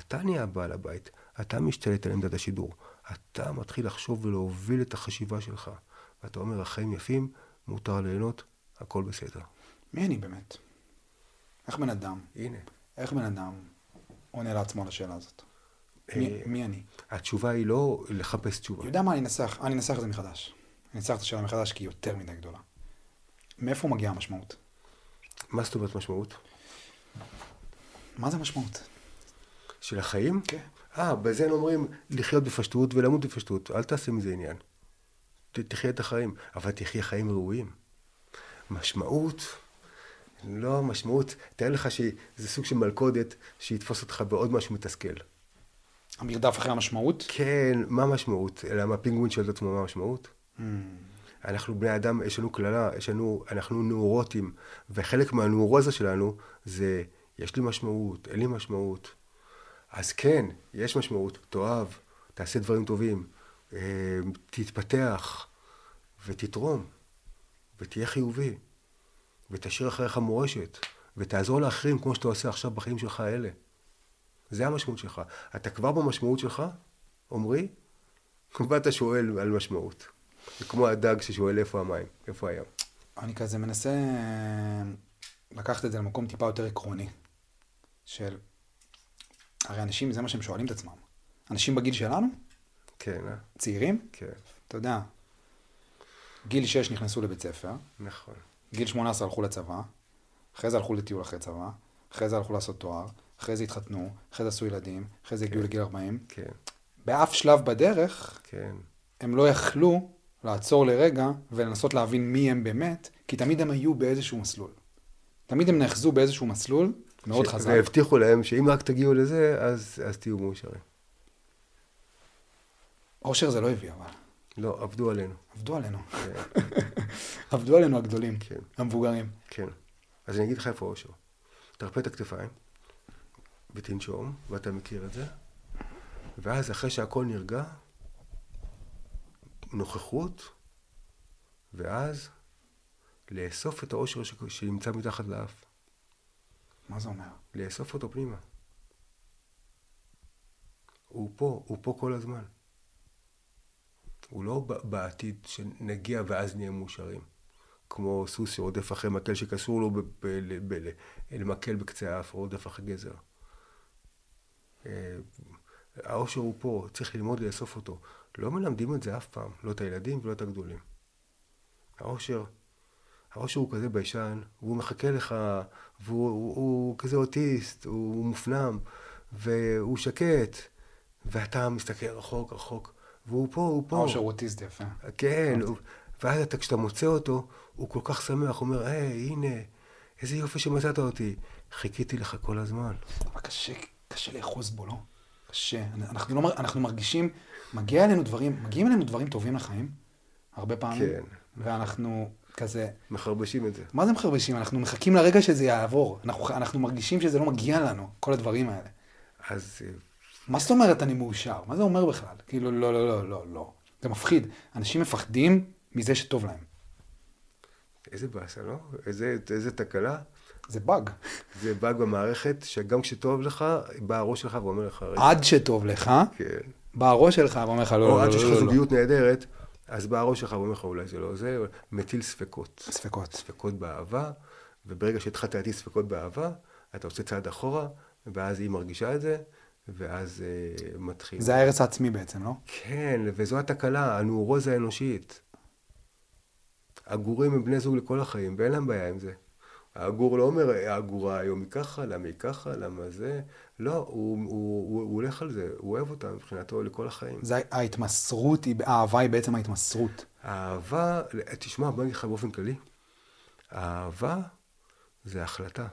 Speaker 2: אתה נהיה בעל הבית, אתה משתלט על עמדת השידור. אתה מתחיל לחשוב ולהוביל את החשיבה שלך. ואתה אומר, החיים יפים, מותר ליהנות, הכל בסדר.
Speaker 1: מי אני באמת? איך בן אדם,
Speaker 2: הנה.
Speaker 1: איך בן אדם עונה לעצמו על השאלה הזאת? מי,
Speaker 2: אה,
Speaker 1: מי אני?
Speaker 2: התשובה היא לא לחפש תשובה.
Speaker 1: יודע מה, אני אנסח, אני אנסח את זה מחדש. אני אנסח את השאלה מחדש כי היא יותר מדי גדולה. מאיפה מגיעה המשמעות?
Speaker 2: מה זאת אומרת משמעות?
Speaker 1: מה זה משמעות?
Speaker 2: של החיים?
Speaker 1: כן.
Speaker 2: אה, בזה הם אומרים לחיות בפשטות ולמות בפשטות. אל תעשה מזה עניין. ת- תחיה את החיים, אבל תחיה חיים ראויים. משמעות, לא משמעות, תאר לך שזה סוג של מלכודת שיתפוס אותך בעוד משהו מתסכל.
Speaker 1: המרדף אחרי המשמעות?
Speaker 2: כן, מה המשמעות? למה הפינגווין שואל את עצמו מה המשמעות?
Speaker 1: Hmm.
Speaker 2: אנחנו בני אדם, יש לנו קללה, יש לנו, אנחנו נאורוטים, וחלק מהנאורוזה שלנו זה, יש לי משמעות, אין לי משמעות. אז כן, יש משמעות, תאהב, תעשה דברים טובים, אה, תתפתח ותתרום ותהיה חיובי ותשאיר אחריך מורשת ותעזור לאחרים כמו שאתה עושה עכשיו בחיים שלך האלה. זה המשמעות שלך. אתה כבר במשמעות שלך, עמרי, ואתה שואל על משמעות. זה כמו הדג ששואל איפה המים, איפה הים.
Speaker 1: אני כזה מנסה אה, לקחת את זה למקום טיפה יותר עקרוני. של... הרי אנשים, זה מה שהם שואלים את עצמם. אנשים בגיל שלנו,
Speaker 2: כן, אה?
Speaker 1: צעירים,
Speaker 2: כן,
Speaker 1: אתה יודע, גיל 6 נכנסו לבית ספר,
Speaker 2: נכון.
Speaker 1: גיל 18 הלכו לצבא, אחרי זה הלכו לטיול אחרי צבא, אחרי זה הלכו לעשות תואר, אחרי זה התחתנו, אחרי זה עשו ילדים, אחרי זה הגיעו לגיל 40.
Speaker 2: כן,
Speaker 1: באף שלב בדרך
Speaker 2: כן,
Speaker 1: הם לא יכלו לעצור לרגע ולנסות להבין מי הם באמת, כי תמיד הם היו באיזשהו מסלול. תמיד הם נאחזו באיזשהו מסלול מאוד
Speaker 2: ש-
Speaker 1: חזק.
Speaker 2: והבטיחו להם שאם רק תגיעו לזה, אז, אז תהיו מאושרים.
Speaker 1: אושר זה לא הביא, אבל.
Speaker 2: לא, עבדו עלינו.
Speaker 1: עבדו עלינו.
Speaker 2: כן,
Speaker 1: עבדו עלינו הגדולים,
Speaker 2: כן.
Speaker 1: המבוגרים.
Speaker 2: כן. אז אני אגיד לך איפה האושר. תרפה את הכתפיים, ותנשום, ואתה מכיר את זה, ואז אחרי שהכל נרגע, נוכחות, ואז לאסוף את האושר ש- שנמצא מתחת לאף.
Speaker 1: מה זה אומר?
Speaker 2: לאסוף אותו פנימה. הוא פה, הוא פה כל הזמן. הוא לא בעתיד שנגיע ואז נהיה מאושרים. כמו סוס שרודף אחרי מקל שקשור לו למקל בקצה האף, רודף אחרי גזר. אה, האושר הוא פה, צריך ללמוד לאסוף אותו. לא מלמדים את זה אף פעם, לא את הילדים ולא את הגדולים. האושר, האושר הוא כזה ביישן, והוא מחכה לך, והוא הוא, הוא כזה אוטיסט, הוא, הוא מופנם, והוא שקט, ואתה מסתכל רחוק רחוק, והוא פה, הוא פה.
Speaker 1: האושר הוא אוטיסט יפה.
Speaker 2: כן, הוא- ואז אתה, כשאתה מוצא אותו, הוא כל כך שמח, הוא אומר, היי, הנה, איזה יופי שמצאת אותי. חיכיתי לך כל הזמן.
Speaker 1: אבל קשה, קשה לאחוז בו, לא? קשה. אנחנו, לא, אנחנו מרגישים, מגיע אלינו דברים, מגיעים אלינו דברים טובים לחיים, הרבה פעמים.
Speaker 2: כן.
Speaker 1: ואנחנו כזה,
Speaker 2: מחרבשים את זה.
Speaker 1: מה זה מחרבשים? אנחנו מחכים לרגע שזה יעבור. אנחנו, אנחנו מרגישים שזה לא מגיע לנו, כל הדברים האלה.
Speaker 2: אז
Speaker 1: מה זאת אומרת אני מאושר? מה זה אומר בכלל? כאילו, לא, לא, לא, לא, לא. זה מפחיד. אנשים מפחדים מזה שטוב להם.
Speaker 2: איזה באסה, לא? איזה, איזה תקלה.
Speaker 1: זה באג.
Speaker 2: זה באג במערכת, שגם כשטוב לך, בא הראש שלך ואומר לך,
Speaker 1: עד שטוב לך,
Speaker 2: כן.
Speaker 1: בא הראש שלך ואומר לך, לא,
Speaker 2: או
Speaker 1: לא,
Speaker 2: עד
Speaker 1: לא,
Speaker 2: שיש לך
Speaker 1: לא, לא.
Speaker 2: זוגיות נהדרת, אז בא הראש שלך ואומר לך, אולי זה לא זה, מטיל ספקות.
Speaker 1: ספקות.
Speaker 2: ספקות באהבה, וברגע שהתחלת להטיל ספקות באהבה, אתה עושה צעד אחורה, ואז היא מרגישה את זה, ואז אה, מתחיל.
Speaker 1: זה ההרס העצמי בעצם, לא?
Speaker 2: כן, וזו התקלה, הנורוזה האנושית. הגורים הם בני זוג לכל החיים, ואין להם בעיה עם זה. הגור לא אומר, הגורה היום היא ככה, למה היא ככה, למה זה. לא, הוא, הוא, הוא, הוא הולך על זה, הוא אוהב אותה מבחינתו לכל החיים.
Speaker 1: זה ההתמסרות, היא- האהבה היא בעצם ההתמסרות.
Speaker 2: האהבה, תשמע, בוא נגיד לך באופן כללי, האהבה זה החלטה.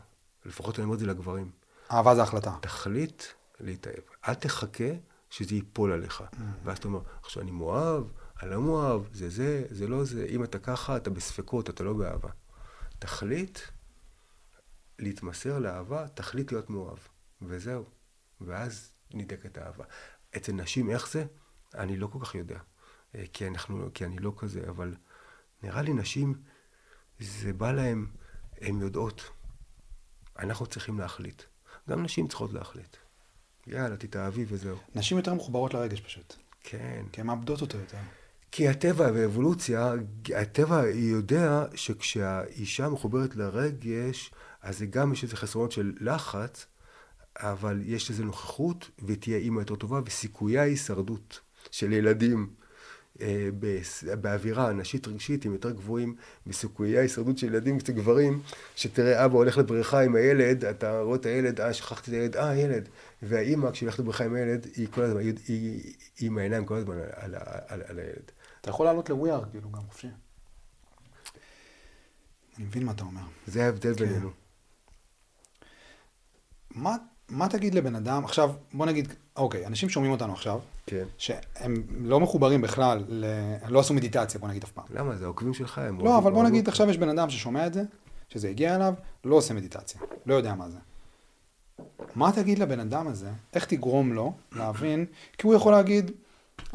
Speaker 2: לפחות אני אומר את זה לגברים.
Speaker 1: אהבה זה החלטה.
Speaker 2: תחליט להתאהב. אל תחכה שזה ייפול עליך. ואז אתה אומר, עכשיו אני מאוהב, אני לא מאוהב, זה זה, זה לא זה. אם אתה ככה, אתה בספקות, אתה לא באהבה. תחליט להתמסר לאהבה, תחליט להיות מאוהב. וזהו. ואז נדלקת האהבה. אצל נשים, איך זה? אני לא כל כך יודע. אה, כי, אנחנו, כי אני לא כזה, אבל נראה לי נשים, זה בא להם, הן יודעות. אנחנו צריכים להחליט. גם נשים צריכות להחליט. יאללה, תתאהבי וזהו.
Speaker 1: נשים יותר מחוברות לרגש פשוט.
Speaker 2: כן.
Speaker 1: כי הן מאבדות אותו יותר.
Speaker 2: כי הטבע והאבולוציה, הטבע יודע שכשהאישה מחוברת לרגש, אז זה גם יש איזה חסרונות של לחץ, אבל יש לזה נוכחות, והיא תהיה אימא יותר טובה, וסיכויי ההישרדות של ילדים אה, באווירה נשית רגשית הם יותר גבוהים מסיכויי ההישרדות של ילדים אצל גברים, שתראה אבא הולך לבריכה עם הילד, אתה רואה את הילד, אה, שכחתי את הילד, אה, ילד. והאימא, כשהיא הולכת לבריכה עם הילד, היא כל הזמן, היא, היא, היא עם העיניים כל הזמן על, על, על, על הילד.
Speaker 1: אתה יכול לעלות לוויאר, כאילו, גם חופשי. אני מבין מה אתה אומר.
Speaker 2: זה ההבדל
Speaker 1: כן.
Speaker 2: בינינו.
Speaker 1: מה, מה תגיד לבן אדם, עכשיו, בוא נגיד, אוקיי, אנשים שומעים אותנו עכשיו,
Speaker 2: כן.
Speaker 1: שהם לא מחוברים בכלל, ל... לא עשו מדיטציה, בוא נגיד אף פעם.
Speaker 2: למה? זה העוקבים שלך, הם...
Speaker 1: לא, אבל בוא נגיד. עכשיו יש בן אדם ששומע את זה, שזה הגיע אליו, לא עושה מדיטציה, לא יודע מה זה. מה תגיד לבן אדם הזה, איך תגרום לו להבין, כי הוא יכול להגיד,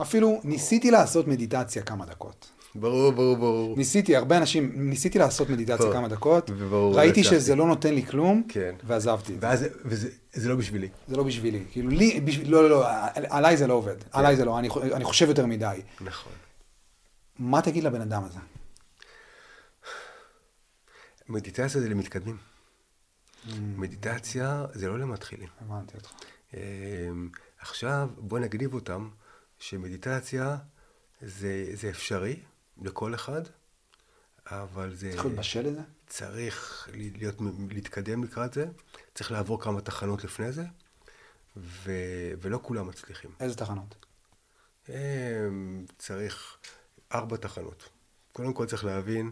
Speaker 1: אפילו ניסיתי לעשות מדיטציה כמה דקות.
Speaker 2: ברור, ברור, ברור.
Speaker 1: ניסיתי, הרבה אנשים, ניסיתי לעשות מדיטציה כמה דקות,
Speaker 2: וברור,
Speaker 1: ראיתי
Speaker 2: הצלחתי.
Speaker 1: שזה לא נותן לי כלום,
Speaker 2: כן.
Speaker 1: ועזבתי.
Speaker 2: ואז, וזה זה לא בשבילי.
Speaker 1: זה לא בשבילי. כאילו, לי, בשביל, לא, לא, לא, עליי זה לא עובד. עליי זה לא, אני, אני חושב יותר מדי.
Speaker 2: נכון.
Speaker 1: מה תגיד לבן אדם הזה?
Speaker 2: מדיטציה זה למתקדמים. מדיטציה זה לא למתחילים.
Speaker 1: הבנתי אותך.
Speaker 2: אמ, עכשיו, בוא נגניב אותם, שמדיטציה זה, זה אפשרי לכל אחד, אבל זה...
Speaker 1: צריך להיות בשל לזה?
Speaker 2: צריך להיות, להתקדם לקראת זה, צריך לעבור כמה תחנות לפני זה, ו, ולא כולם מצליחים.
Speaker 1: איזה תחנות?
Speaker 2: אמ, צריך ארבע תחנות. קודם כל צריך להבין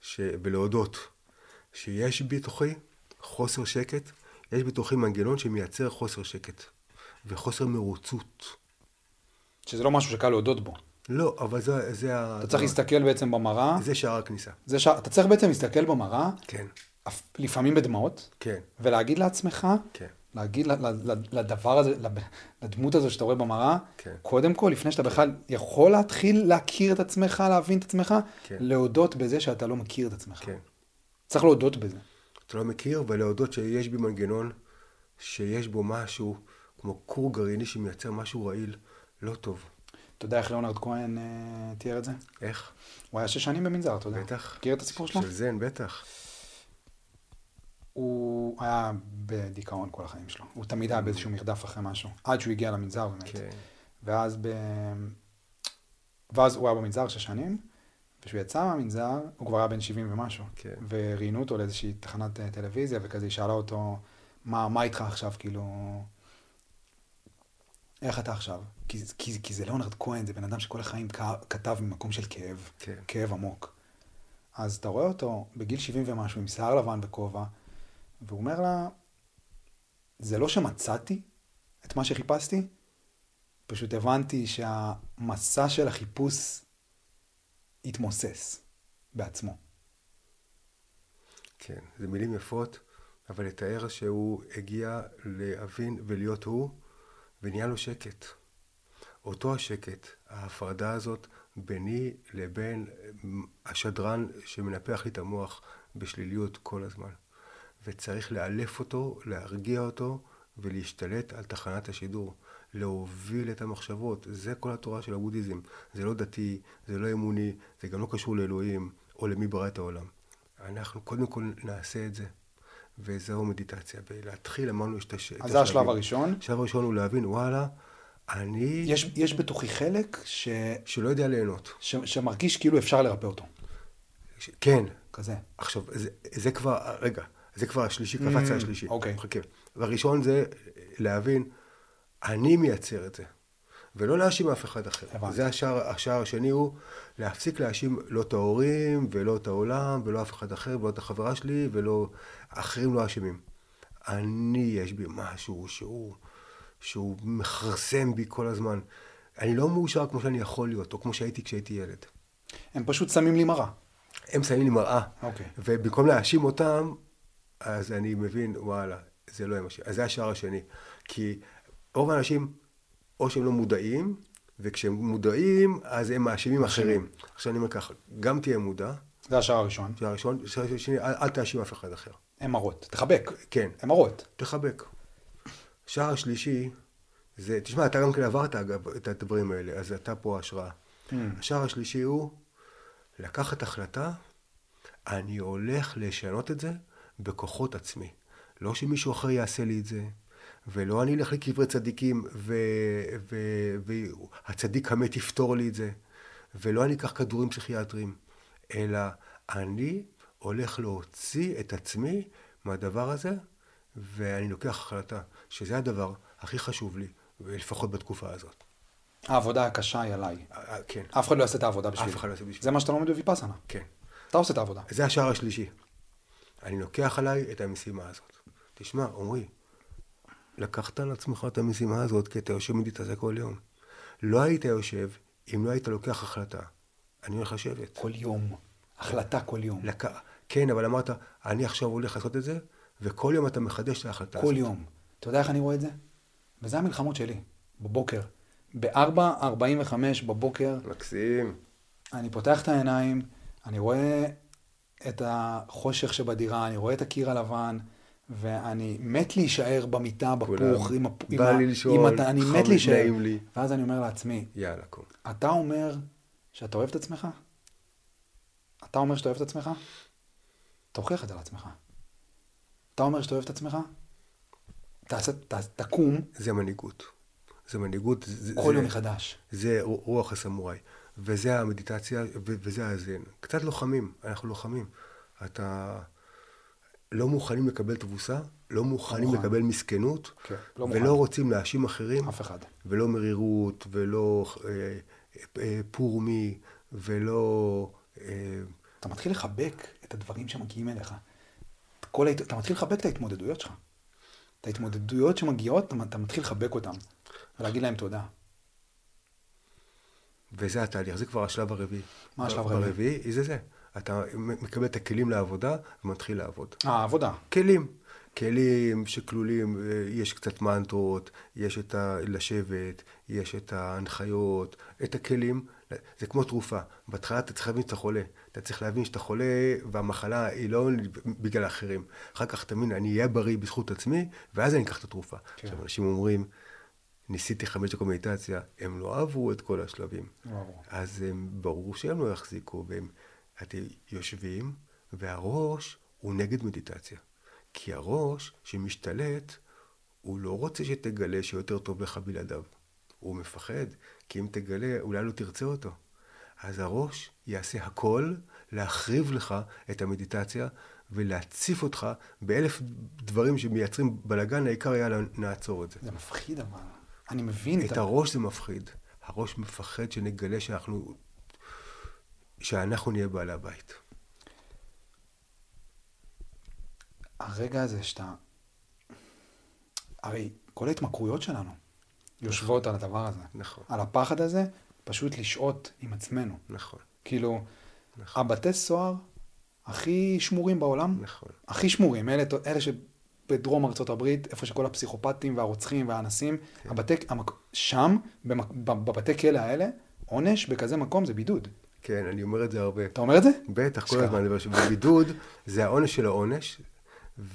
Speaker 2: ש... ולהודות שיש בתוכי חוסר שקט, יש בתוכי מנגנון שמייצר חוסר שקט וחוסר מרוצות.
Speaker 1: שזה לא משהו שקל להודות בו.
Speaker 2: לא, אבל זה, זה.
Speaker 1: אתה צריך להסתכל בעצם במראה,
Speaker 2: זה שער הכניסה.
Speaker 1: זה ש... אתה צריך בעצם להסתכל במראה,
Speaker 2: כן,
Speaker 1: לפעמים בדמעות,
Speaker 2: כן,
Speaker 1: ולהגיד לעצמך,
Speaker 2: כן.
Speaker 1: להגיד לדבר הזה, לדמות הזו שאתה רואה במראה,
Speaker 2: כן.
Speaker 1: קודם כל, לפני שאתה בכלל יכול להתחיל להכיר את עצמך, להבין את עצמך,
Speaker 2: כן.
Speaker 1: להודות בזה שאתה לא מכיר את עצמך.
Speaker 2: כן.
Speaker 1: צריך להודות בזה.
Speaker 2: אתה לא מכיר, ולהודות שיש בי מנגנון, שיש בו משהו, כמו כור גרעיני שמייצר משהו רעיל, לא טוב.
Speaker 1: אתה יודע איך ליאונרד כהן אה, תיאר את זה?
Speaker 2: איך?
Speaker 1: הוא היה שש שנים במנזר, אתה יודע.
Speaker 2: בטח.
Speaker 1: מכיר את הסיפור שלו?
Speaker 2: של זן, בטח.
Speaker 1: הוא היה בדיכאון כל החיים שלו. הוא תמיד היה באיזשהו מרדף אחרי משהו. עד שהוא הגיע למנזר באמת.
Speaker 2: כן.
Speaker 1: ואז ב... ואז הוא היה במנזר שש שנים, וכשהוא יצא מהמנזר, הוא כבר היה בן 70 ומשהו.
Speaker 2: כן.
Speaker 1: וראיינו אותו לאיזושהי תחנת אה, טלוויזיה, וכזה היא שאלה אותו, מה, מה איתך עכשיו, כאילו... איך אתה עכשיו? כי, כי, כי זה ליאונרד כהן, זה בן אדם שכל החיים כתב ממקום של כאב,
Speaker 2: כן.
Speaker 1: כאב עמוק. אז אתה רואה אותו בגיל 70 ומשהו, עם שיער לבן וכובע, והוא אומר לה, זה לא שמצאתי את מה שחיפשתי, פשוט הבנתי שהמסע של החיפוש התמוסס בעצמו.
Speaker 2: כן, זה מילים יפות, אבל לתאר שהוא הגיע להבין ולהיות הוא, ונהיה לו שקט. אותו השקט, ההפרדה הזאת ביני לבין השדרן שמנפח לי את המוח בשליליות כל הזמן. וצריך לאלף אותו, להרגיע אותו ולהשתלט על תחנת השידור. להוביל את המחשבות. זה כל התורה של הבודהיזם. זה לא דתי, זה לא אמוני, זה גם לא קשור לאלוהים או למי ברא את העולם. אנחנו קודם כל נעשה את זה. וזהו מדיטציה. ולהתחיל, אמרנו, יש את הש...
Speaker 1: אז זה השלב הראשון.
Speaker 2: השלב הראשון הוא להבין, וואלה, אני...
Speaker 1: יש, יש בתוכי חלק ש,
Speaker 2: שלא יודע ליהנות.
Speaker 1: ש, שמרגיש כאילו אפשר לרפא אותו.
Speaker 2: ש... כן.
Speaker 1: כזה.
Speaker 2: עכשיו, זה, זה כבר, רגע, זה כבר השלישי, קפץ
Speaker 1: Mm,
Speaker 2: השלישי.
Speaker 1: אוקיי.
Speaker 2: חכה. והראשון זה להבין, אני מייצר את זה. ולא להאשים אף אחד אחר.
Speaker 1: הבנתי.
Speaker 2: זה השער, השער השני הוא להפסיק להאשים לא את ההורים, ולא את העולם, ולא אף אחד אחר, ולא את החברה שלי, ולא... אחרים לא אשמים. אני, יש בי משהו שהוא, שהוא מכרסם בי כל הזמן. אני לא מאושר כמו שאני יכול להיות, או כמו שהייתי כשהייתי ילד.
Speaker 1: הם פשוט שמים לי מראה.
Speaker 2: הם שמים לי מראה.
Speaker 1: אוקיי.
Speaker 2: ובמקום להאשים אותם, אז אני מבין, וואלה, זה לא אנושי. אז זה השער השני. כי רוב האנשים, או שהם לא מודעים, וכשהם מודעים, אז הם מאשימים אחרים. עכשיו אני אומר ככה, גם תהיה מודע,
Speaker 1: זה השער הראשון.
Speaker 2: שער ראשון, שער שני, אל, אל תאשים אף אחד אחר.
Speaker 1: הם מראות. תחבק.
Speaker 2: כן,
Speaker 1: הם מראות.
Speaker 2: תחבק. שער השלישי, זה, תשמע, אתה גם כן עברת אגב את הדברים האלה, אז אתה פה השראה.
Speaker 1: Mm.
Speaker 2: השער השלישי הוא לקחת החלטה, אני הולך לשנות את זה בכוחות עצמי. לא שמישהו אחר יעשה לי את זה, ולא אני אלך לקברי צדיקים והצדיק המת יפתור לי את זה, ולא אני אקח כדורים פסיכיאטריים, אלא אני הולך להוציא את עצמי מהדבר הזה, ואני לוקח החלטה, שזה הדבר הכי חשוב לי, לפחות בתקופה הזאת.
Speaker 1: העבודה הקשה היא עליי.
Speaker 2: אה, אה, כן,
Speaker 1: אף אחד לא יעשה את העבודה בשבילי.
Speaker 2: אף אחד לא יעשה בשבילי.
Speaker 1: זה מה שאתה לומד בוויפאסנה.
Speaker 2: כן.
Speaker 1: אתה עושה את העבודה.
Speaker 2: זה השער השלישי. אני לוקח עליי את המשימה הזאת. תשמע, עמרי, לקחת על עצמך את המשימה הזאת כי אתה יושב מדיטציה כל יום. לא היית יושב אם לא היית לוקח החלטה. אני הולך לשבת.
Speaker 1: כל יום. החלטה כל יום.
Speaker 2: לק... כן, אבל אמרת, אני עכשיו הולך לעשות את זה, וכל יום אתה מחדש את ההחלטה
Speaker 1: כל
Speaker 2: הזאת.
Speaker 1: יום. אתה יודע איך אני רואה את זה? וזה המלחמות שלי. בבוקר. ב-4.45 בבוקר,
Speaker 2: מקסים.
Speaker 1: אני פותח את העיניים, אני רואה את החושך שבדירה, אני רואה את הקיר הלבן, ואני מת להישאר במיטה. בפוך, עם, עם,
Speaker 2: בא לי
Speaker 1: הת- אני מת להישאר.
Speaker 2: לי.
Speaker 1: ואז אני אומר לעצמי,
Speaker 2: יאללה, קום.
Speaker 1: אתה אומר שאתה אוהב את עצמך? אתה אומר שאתה אוהב את עצמך? תוכיח את זה לעצמך. אתה אומר שאתה אוהב את עצמך? תעשה, ת, תקום
Speaker 2: זה מנהיגות. זה מנהיגות. זה,
Speaker 1: כל
Speaker 2: זה,
Speaker 1: יום מחדש.
Speaker 2: זה רוח הסמוראי. וזה המדיטציה, וזה הזן. קצת לוחמים, אנחנו לוחמים. אתה... לא מוכנים לקבל תבוסה, לא מוכנים
Speaker 1: מוכן.
Speaker 2: לקבל מסכנות,
Speaker 1: כן, לא מוכן.
Speaker 2: ולא רוצים להאשים אחרים,
Speaker 1: אף אחד.
Speaker 2: ולא מרירות, ולא אה, אה, פורמי, ולא... אה,
Speaker 1: אתה מתחיל לחבק את הדברים שמגיעים אליך. כל ההת... אתה מתחיל לחבק את ההתמודדויות שלך. את ההתמודדויות שמגיעות, אתה, אתה מתחיל לחבק אותן. ולהגיד להם תודה.
Speaker 2: וזה התהליך, זה כבר השלב הרביעי.
Speaker 1: מה השלב הרביעי?
Speaker 2: הרביעי? זה זה. אתה מקבל את הכלים לעבודה ומתחיל לעבוד.
Speaker 1: אה, עבודה.
Speaker 2: כלים. כלים שכלולים, אה, יש קצת מנטרות, יש את ה... לשבת, יש את ההנחיות, את הכלים. זה כמו תרופה. בהתחלה אתה צריך להבין שאתה חולה. אתה צריך להבין שאתה חולה והמחלה היא לא בגלל האחרים. אחר כך מבין, אני אהיה בריא בזכות עצמי, ואז אני אקח את התרופה.
Speaker 1: כן.
Speaker 2: עכשיו, אנשים אומרים, ניסיתי חמש דקות מדיטציה, הם לא עברו את כל השלבים.
Speaker 1: לא עברו.
Speaker 2: אז הם, ברור שהם לא יחזיקו, והם אתם יושבים, והראש הוא נגד מדיטציה. כי הראש שמשתלט, הוא לא רוצה שתגלה שיותר טוב לך בלעדיו. הוא מפחד, כי אם תגלה, אולי לא תרצה אותו. אז הראש יעשה הכל להחריב לך את המדיטציה ולהציף אותך באלף דברים שמייצרים בלאגן, העיקר היה נעצור את זה.
Speaker 1: זה מפחיד אבל. אני מבין
Speaker 2: את הראש זה מפחיד. הראש מפחד שנגלה שאנחנו, שאנחנו נהיה בעלי הבית.
Speaker 1: הרגע הזה שאתה... הרי כל ההתמכרויות שלנו יושבות על הדבר הזה.
Speaker 2: נכון.
Speaker 1: על הפחד הזה, פשוט לשהות עם עצמנו.
Speaker 2: נכון,
Speaker 1: כאילו,
Speaker 2: נכון.
Speaker 1: הבתי סוהר הכי שמורים בעולם,
Speaker 2: נכון.
Speaker 1: הכי שמורים, אלה, אלה שבדרום ארצות הברית, איפה שכל הפסיכופטים והרוצחים והאנסים,
Speaker 2: כן.
Speaker 1: הבתי, המק... שם, במק... בבתי כלא האלה, עונש בכזה מקום זה בידוד.
Speaker 2: כן, אני אומר את זה הרבה.
Speaker 1: אתה אומר את זה?
Speaker 2: בטח, כל. הזמן אני אומר שבידוד זה העונש של העונש,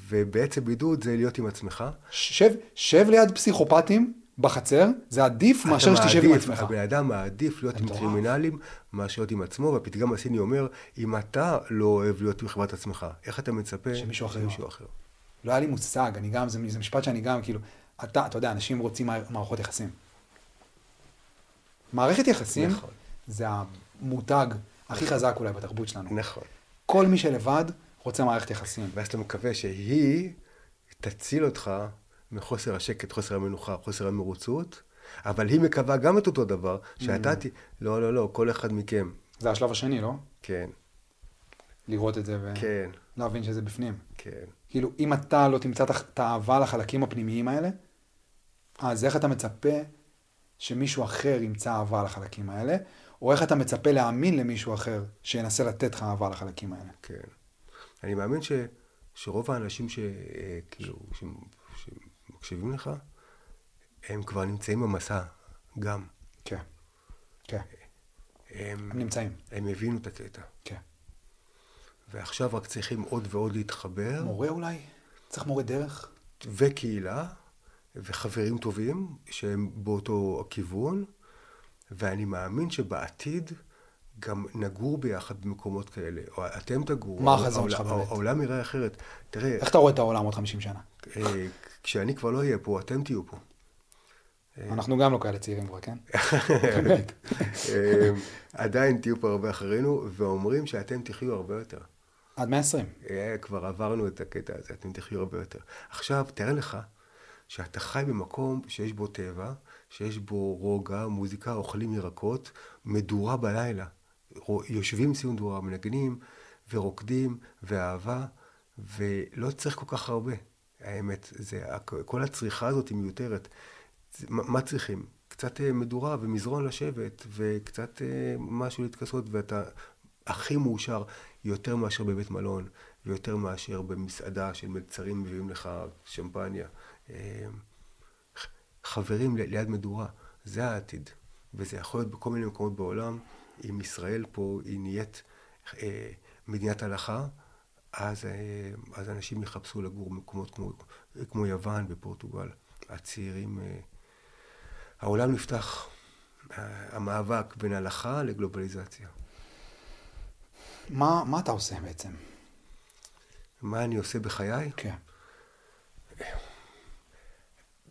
Speaker 2: ובעצם בידוד זה להיות עם עצמך.
Speaker 1: שב, שב ליד פסיכופטים בחצר, זה עדיף מאשר שתשב עם עצמך.
Speaker 2: הבן אדם מעדיף להיות עם. קרימינלים מאשר להיות עם עצמו, והפתגם הסיני אומר, אם אתה לא אוהב להיות עם חברת עצמך, איך אתה מצפה
Speaker 1: שמישהו אחר
Speaker 2: שמישהו אחר?
Speaker 1: לא היה לי מושג, אני גם, זה, זה משפט שאני גם, כאילו, אתה, אתה יודע, אנשים רוצים מער- מערכות יחסים. מערכת יחסים
Speaker 2: נכון.
Speaker 1: זה המותג הכי חזק אולי בתרבות שלנו.
Speaker 2: נכון.
Speaker 1: כל מי שלבד רוצה מערכת יחסים.
Speaker 2: ואז אתה מקווה שהיא תציל אותך מחוסר השקט, חוסר המנוחה, חוסר המרוצות, אבל היא מקווה גם את אותו דבר, שאתה ת... לא, לא, לא, כל אחד מכם.
Speaker 1: זה השלב השני, לא?
Speaker 2: כן,
Speaker 1: לראות את זה
Speaker 2: כן,
Speaker 1: ולהבין שזה בפנים.
Speaker 2: כן.
Speaker 1: כאילו, אם אתה לא תמצא את האהבה לחלקים הפנימיים האלה, אז איך אתה מצפה שמישהו אחר ימצא אהבה לחלקים האלה, או איך אתה מצפה להאמין למישהו אחר שינסה לתת לך אהבה לחלקים האלה.
Speaker 2: כן. אני מאמין ש, שרוב האנשים ש, אה, כאילו, ש, שמקשיבים לך, הם כבר נמצאים במסע, גם.
Speaker 1: כן, כן,
Speaker 2: הם,
Speaker 1: הם נמצאים,
Speaker 2: הם הבינו את הקטע.
Speaker 1: כן.
Speaker 2: ועכשיו רק צריכים עוד ועוד להתחבר,
Speaker 1: מורה אולי? צריך מורה דרך?
Speaker 2: וקהילה, וחברים טובים שהם באותו הכיוון, ואני מאמין שבעתיד גם נגור ביחד במקומות כאלה, או אתם תגורו.
Speaker 1: מה החזון שלך באמת?
Speaker 2: העולם יראה אחרת. תראה,
Speaker 1: איך אתה רואה את העולם עוד 50 שנה?
Speaker 2: אה, כשאני כבר לא אהיה פה, אתם תהיו פה.
Speaker 1: אנחנו גם לא כאלה צעירים כבר, כן?
Speaker 2: אה, עדיין תהיו פה הרבה אחרינו, ואומרים שאתם תחיו הרבה יותר.
Speaker 1: עד 120.
Speaker 2: אה, כבר עברנו את הקטע הזה, אתם תחיו הרבה יותר. עכשיו, תאר לך שאתה חי במקום שיש בו טבע, שיש בו רוגע, מוזיקה, אוכלים ירקות, מדורה בלילה. יושבים סביב מדורה, מנגנים ורוקדים, ואהבה, ולא צריך כל כך הרבה. האמת, זה, כל הצריכה הזאת היא מיותרת. מה צריכים? קצת אה, מדורה ומזרון לשבת, וקצת אה, משהו להתכסות, ואתה הכי מאושר יותר מאשר בבית מלון, ויותר מאשר במסעדה של מלצרים מביאים לך שמפניה. אה, חברים ליד מדורה, זה העתיד. וזה יכול להיות בכל מיני מקומות בעולם. אם ישראל פה היא נהיית אה, מדינת הלכה, אז, אה, אז אנשים יחפשו לגור במקומות כמו, כמו יוון ופורטוגל. הצעירים, אה, העולם נפתח, אה, המאבק בין הלכה לגלובליזציה.
Speaker 1: מה, מה אתה עושה בעצם?
Speaker 2: מה אני עושה בחיי?
Speaker 1: כן.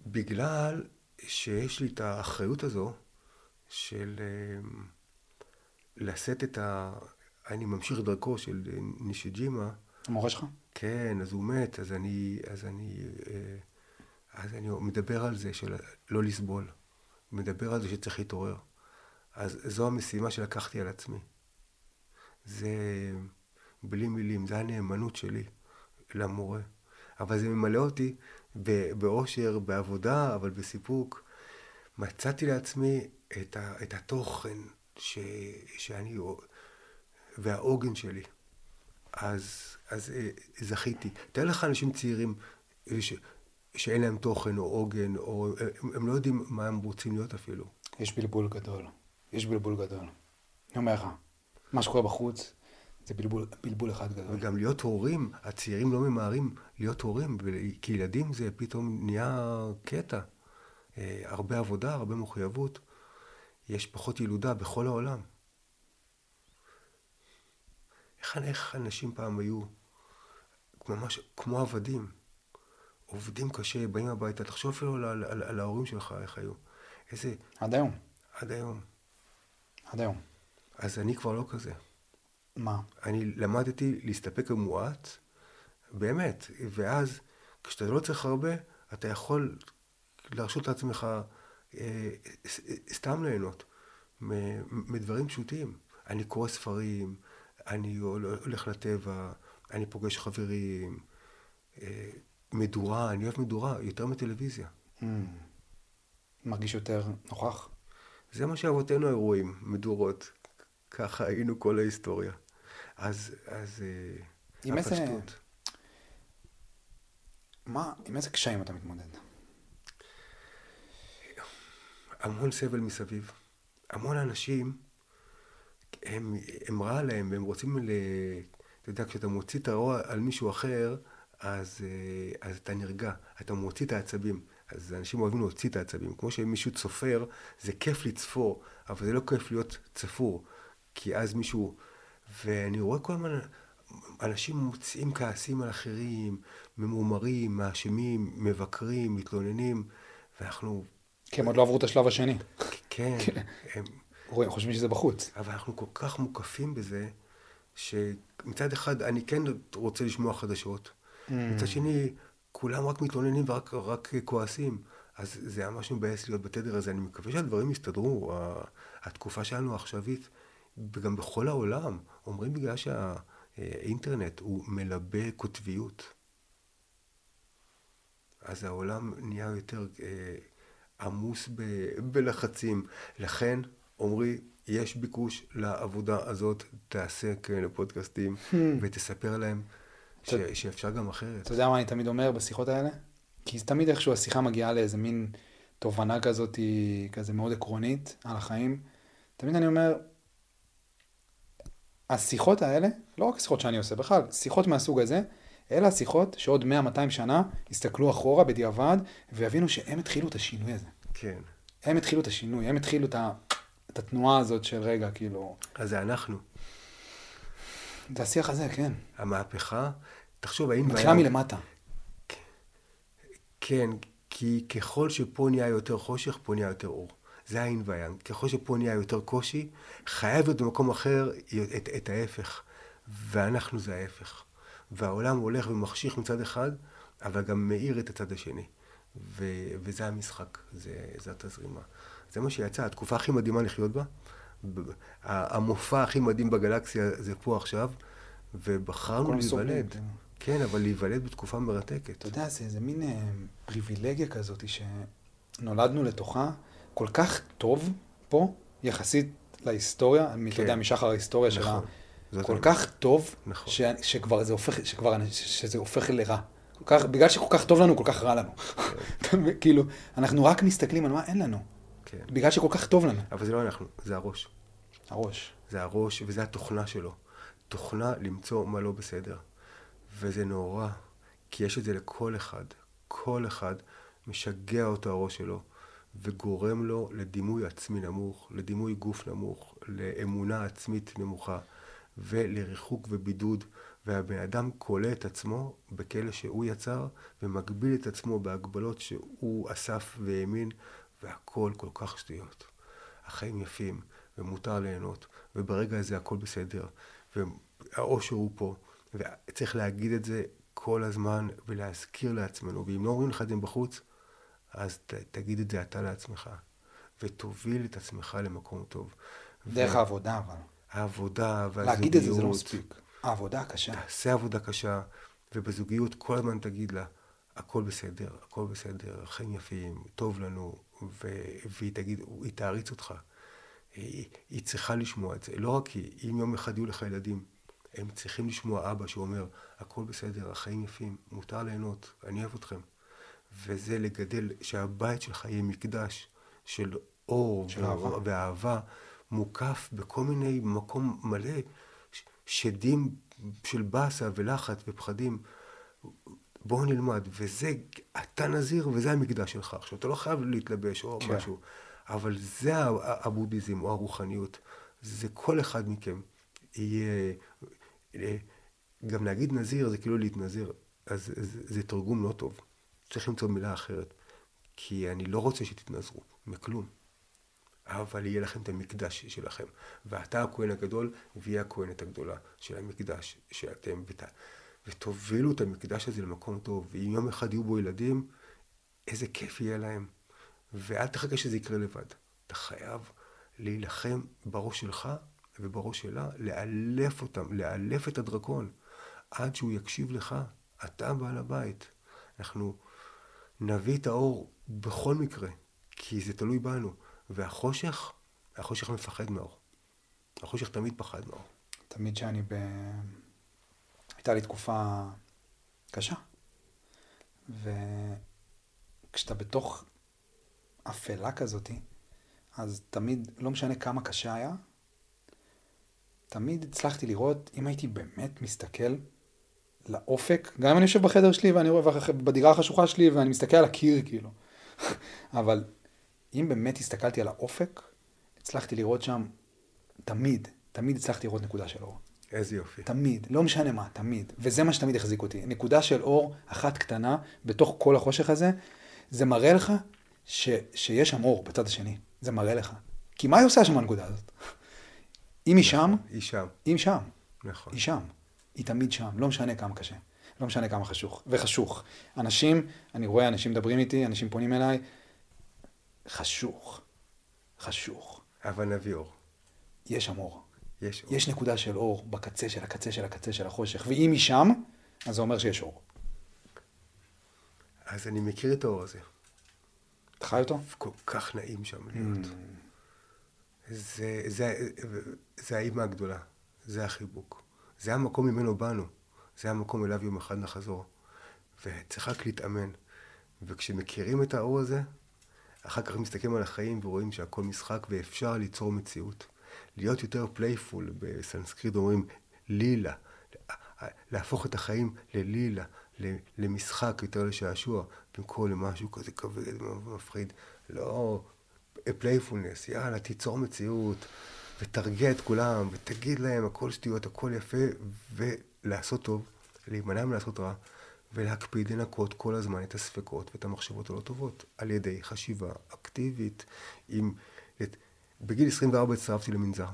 Speaker 2: בגלל שיש לי את האחריות הזו של אה, לשאת את ה... אני ממשיך דרכו של נישיג'ימה.
Speaker 1: המורה שלך?
Speaker 2: כן, אז הוא מת, אז אני, אז אני, אה, אז אני מדבר על זה של לא לסבול. מדבר על זה שצריך להתעורר. אז זו המשימה שלקחתי על עצמי. זה בלי מילים, זה הנאמנות שלי למורה. אבל זה ממלא אותי באושר, בעבודה, אבל בסיפוק. מצאתי לעצמי את, ה, את התוכן ש, שאני, והעוגן שלי. אז, אז אה, זכיתי. תאר לך אנשים צעירים אה, ש, שאין להם תוכן או עוגן, או הם, הם לא יודעים מה הם רוצים להיות אפילו.
Speaker 1: יש בלבול גדול. יש בלבול גדול. אני אומר לך, מה שקורה בחוץ זה בלבול, בלבול אחד גדול.
Speaker 2: וגם להיות הורים, הצעירים לא ממהרים להיות הורים, כי ילדים זה פתאום נהיה קטע. אה, הרבה עבודה, הרבה מחויבות. יש פחות ילודה בכל העולם. איך, איך אנשים פעם היו ממש כמו עבדים, עובדים קשה, באים הביתה, תחשוב אפילו על, על, על, על ההורים שלך, איך היו. איזה...
Speaker 1: עד היום.
Speaker 2: עד היום.
Speaker 1: עד היום.
Speaker 2: אז אני כבר לא כזה.
Speaker 1: מה?
Speaker 2: אני למדתי להסתפק במועט, באמת, ואז כשאתה לא צריך הרבה, אתה יכול להרשות לעצמך אה, סתם ליהנות מדברים פשוטים. אני קורא ספרים, אני הולך לטבע, אני פוגש חברים, אה, מדורה, אני אוהב מדורה יותר מטלוויזיה. Mm.
Speaker 1: מרגיש יותר נוכח?
Speaker 2: זה מה שאבותינו היו רואים, מדורות. ככה היינו כל ההיסטוריה. אז, אז אה,
Speaker 1: עם הפשטות. איזה... מה, עם איזה קשיים אתה מתמודד?
Speaker 2: המון סבל מסביב. המון אנשים, הם, הם רע להם, והם רוצים ל... אתה יודע, כשאתה מוציא את הרוע על מישהו אחר, אז, אה, אז אתה נרגע, אתה מוציא את העצבים. אז אנשים אוהבים להוציא את העצבים. כמו שמישהו צופר, זה כיף לצפור, אבל זה לא כיף להיות צפור. כי אז מישהו... ואני רואה כל הזמן אנשים מוציאים כעסים על אחרים, ממומרים, מאשימים, מבקרים, מתלוננים, ואנחנו...
Speaker 1: כי הם עוד לא עברו את השלב השני.
Speaker 2: כן.
Speaker 1: הם... רואים, חושבים שזה בחוץ.
Speaker 2: אבל אנחנו כל כך מוקפים בזה, שמצד אחד אני כן רוצה לשמוע חדשות, mm. מצד שני, כולם רק מתלוננים ורק רק כועסים. אז זה ממש מבאס להיות בתדר הזה. אני מקווה שהדברים יסתדרו. התקופה שלנו העכשווית, וגם בכל העולם, אומרים בגלל שהאינטרנט הוא מלבה קוטביות. אז העולם נהיה יותר אה, עמוס ב, בלחצים. לכן, עמרי, יש ביקוש לעבודה הזאת, תעשה כאלה פודקאסטים hmm. ותספר להם ש, שאפשר גם אחרת.
Speaker 1: אתה יודע מה אני תמיד אומר בשיחות האלה? כי תמיד איכשהו השיחה מגיעה לאיזה מין תובנה כזאת, כזה מאוד עקרונית על החיים. תמיד אני אומר, השיחות האלה, לא רק השיחות שאני עושה, בכלל, שיחות מהסוג הזה, אלה השיחות שעוד 100-200 שנה יסתכלו אחורה בדיעבד ויבינו שהם התחילו את השינוי הזה.
Speaker 2: כן.
Speaker 1: הם התחילו את השינוי, הם התחילו את, ה, את התנועה הזאת של רגע, כאילו...
Speaker 2: אז זה אנחנו.
Speaker 1: זה השיח הזה, כן.
Speaker 2: המהפכה, תחשוב, האם...
Speaker 1: מתחילה מלמטה.
Speaker 2: כן, כי ככל שפה נהיה יותר חושך, פה נהיה יותר אור. זה האין והיין. ככל שפה נהיה יותר קושי, חייב להיות במקום אחר את, את ההפך. ואנחנו זה ההפך. והעולם הולך ומחשיך מצד אחד, אבל גם מאיר את הצד השני. ו, וזה המשחק, זה, זה התזרימה. זה מה שיצא, התקופה הכי מדהימה לחיות בה. המופע הכי מדהים בגלקסיה זה פה עכשיו, ובחרנו להיוולד. כן. כן, אבל להיוולד בתקופה מרתקת.
Speaker 1: אתה יודע, זה איזה מין אה, פריבילגיה כזאת שנולדנו לתוכה, כל כך טוב פה, יחסית להיסטוריה, כן. אתה יודע, משחר ההיסטוריה נכון. שלה, כל כך טוב, נכון. ש, שכבר זה הופך, שכבר, שזה הופך לרע. כל כך, בגלל שכל כך טוב לנו, כל כך רע לנו. כן. כאילו, אנחנו רק מסתכלים על מה אין לנו.
Speaker 2: כן.
Speaker 1: בגלל שכל כך טוב לנו.
Speaker 2: אבל זה לא אנחנו, זה הראש.
Speaker 1: הראש.
Speaker 2: זה הראש, וזה התוכנה שלו. תוכנה למצוא מה לא בסדר. וזה נורא, כי יש את זה לכל אחד. כל אחד משגע אותו הראש שלו, וגורם לו לדימוי עצמי נמוך, לדימוי גוף נמוך, לאמונה עצמית נמוכה, ולריחוק ובידוד. והבן אדם כולא את עצמו בכלא שהוא יצר, ומגביל את עצמו בהגבלות שהוא אסף והאמין, והכל כל כך שטויות. החיים יפים, ומותר ליהנות, וברגע הזה הכל בסדר, והאושר הוא פה, וצריך להגיד את זה כל הזמן, ולהזכיר לעצמנו, ואם לא אומרים לך את זה בחוץ, אז ת, תגיד את זה אתה לעצמך, ותוביל את עצמך למקום טוב.
Speaker 1: דרך ו... העבודה אבל.
Speaker 2: העבודה והזוגיות.
Speaker 1: להגיד את זה זה לא מספיק. העבודה הקשה.
Speaker 2: תעשה עבודה קשה, ובזוגיות כל הזמן תגיד לה, הכל בסדר, הכל בסדר, חיים יפים, טוב לנו, ו... והיא תגיד, היא תעריץ אותך. היא, היא צריכה לשמוע את זה. לא רק היא, אם יום אחד יהיו לך ילדים, הם צריכים לשמוע אבא שאומר, הכל בסדר, החיים יפים, מותר ליהנות, אני אוהב אתכם. וזה לגדל, שהבית שלך יהיה מקדש של אור
Speaker 1: של אהבה.
Speaker 2: ואהבה, מוקף בכל מיני מקום מלא שדים של באסה ולחץ ופחדים. בואו נלמד, וזה, אתה נזיר וזה המקדש שלך. עכשיו, אתה לא חייב להתלבש או כן. משהו, אבל זה הבודהיזם או הרוחניות. זה כל אחד מכם יהיה... אה, גם להגיד נזיר זה כאילו להתנזיר, אז זה, זה תרגום לא טוב. צריך למצוא מילה אחרת. כי אני לא רוצה שתתנזרו, מכלום. אבל יהיה לכם את המקדש שלכם. ואתה הכהן הגדול, והיא הכהנת הגדולה של המקדש שאתם, ות... ותובילו את המקדש הזה למקום טוב. ואם יום אחד יהיו בו ילדים, איזה כיף יהיה להם. ואל תחכה שזה יקרה לבד. אתה חייב להילחם בראש שלך ובראש שלה, לאלף אותם, לאלף את הדרקון, עד שהוא יקשיב לך. אתה בעל הבית. אנחנו נביא את האור בכל מקרה, כי זה תלוי בנו. והחושך, החושך מפחד מאור. החושך תמיד פחד מאור.
Speaker 1: תמיד שאני ב... הייתה לי תקופה קשה. וכשאתה בתוך אפלה כזאתי, אז תמיד, לא משנה כמה קשה היה, תמיד הצלחתי לראות, אם הייתי באמת מסתכל לאופק, גם אם אני יושב בחדר שלי ואני רואה בדירה החשוכה שלי ואני מסתכל על הקיר כאילו, אבל אם באמת הסתכלתי על האופק, הצלחתי לראות שם, תמיד, תמיד הצלחתי לראות נקודה של אור.
Speaker 2: איזה יופי.
Speaker 1: תמיד, לא משנה מה, תמיד. וזה מה שתמיד החזיק אותי. נקודה של אור אחת קטנה בתוך כל החושך הזה, זה מראה לך ש, שיש שם אור בצד השני. זה מראה לך. כי מה היא עושה שם הנקודה הזאת? אם היא שם,
Speaker 2: היא שם.
Speaker 1: היא שם.
Speaker 2: נכון.
Speaker 1: היא שם. היא תמיד שם, לא משנה כמה קשה. לא משנה כמה חשוך. וחשוך. אנשים, אני רואה אנשים מדברים איתי, אנשים פונים אליי, חשוך. חשוך.
Speaker 2: אבל נביא אור.
Speaker 1: יש שם אור.
Speaker 2: יש אור.
Speaker 1: יש נקודה של אור בקצה של הקצה של הקצה של החושך, ואם היא שם, אז זה אומר שיש אור.
Speaker 2: אז אני מכיר את האור הזה.
Speaker 1: אתה חי אותו?
Speaker 2: כל כך נעים שם להיות. Mm. זה, זה, זה האימא הגדולה, זה החיבוק. זה המקום ממנו באנו, זה המקום אליו יום אחד נחזור. וצריך רק להתאמן. וכשמכירים את האור הזה, אחר כך מסתכלים על החיים ורואים שהכל משחק ואפשר ליצור מציאות. להיות יותר playful, בסנסקריט אומרים לילה, להפוך את החיים ללילה, למשחק יותר לשעשוע, במקום למשהו כזה כבד ומפחיד. לא, playfulness, יאללה, תיצור מציאות, ותרגיע את כולם, ותגיד להם הכל שטויות, הכל יפה, ולעשות טוב, להימנע מלעשות רע. ולהקפיד לנקות כל הזמן את הספקות ואת המחשבות הלא טובות על ידי חשיבה אקטיבית. עם... בגיל 24 הצטרפתי למנזר.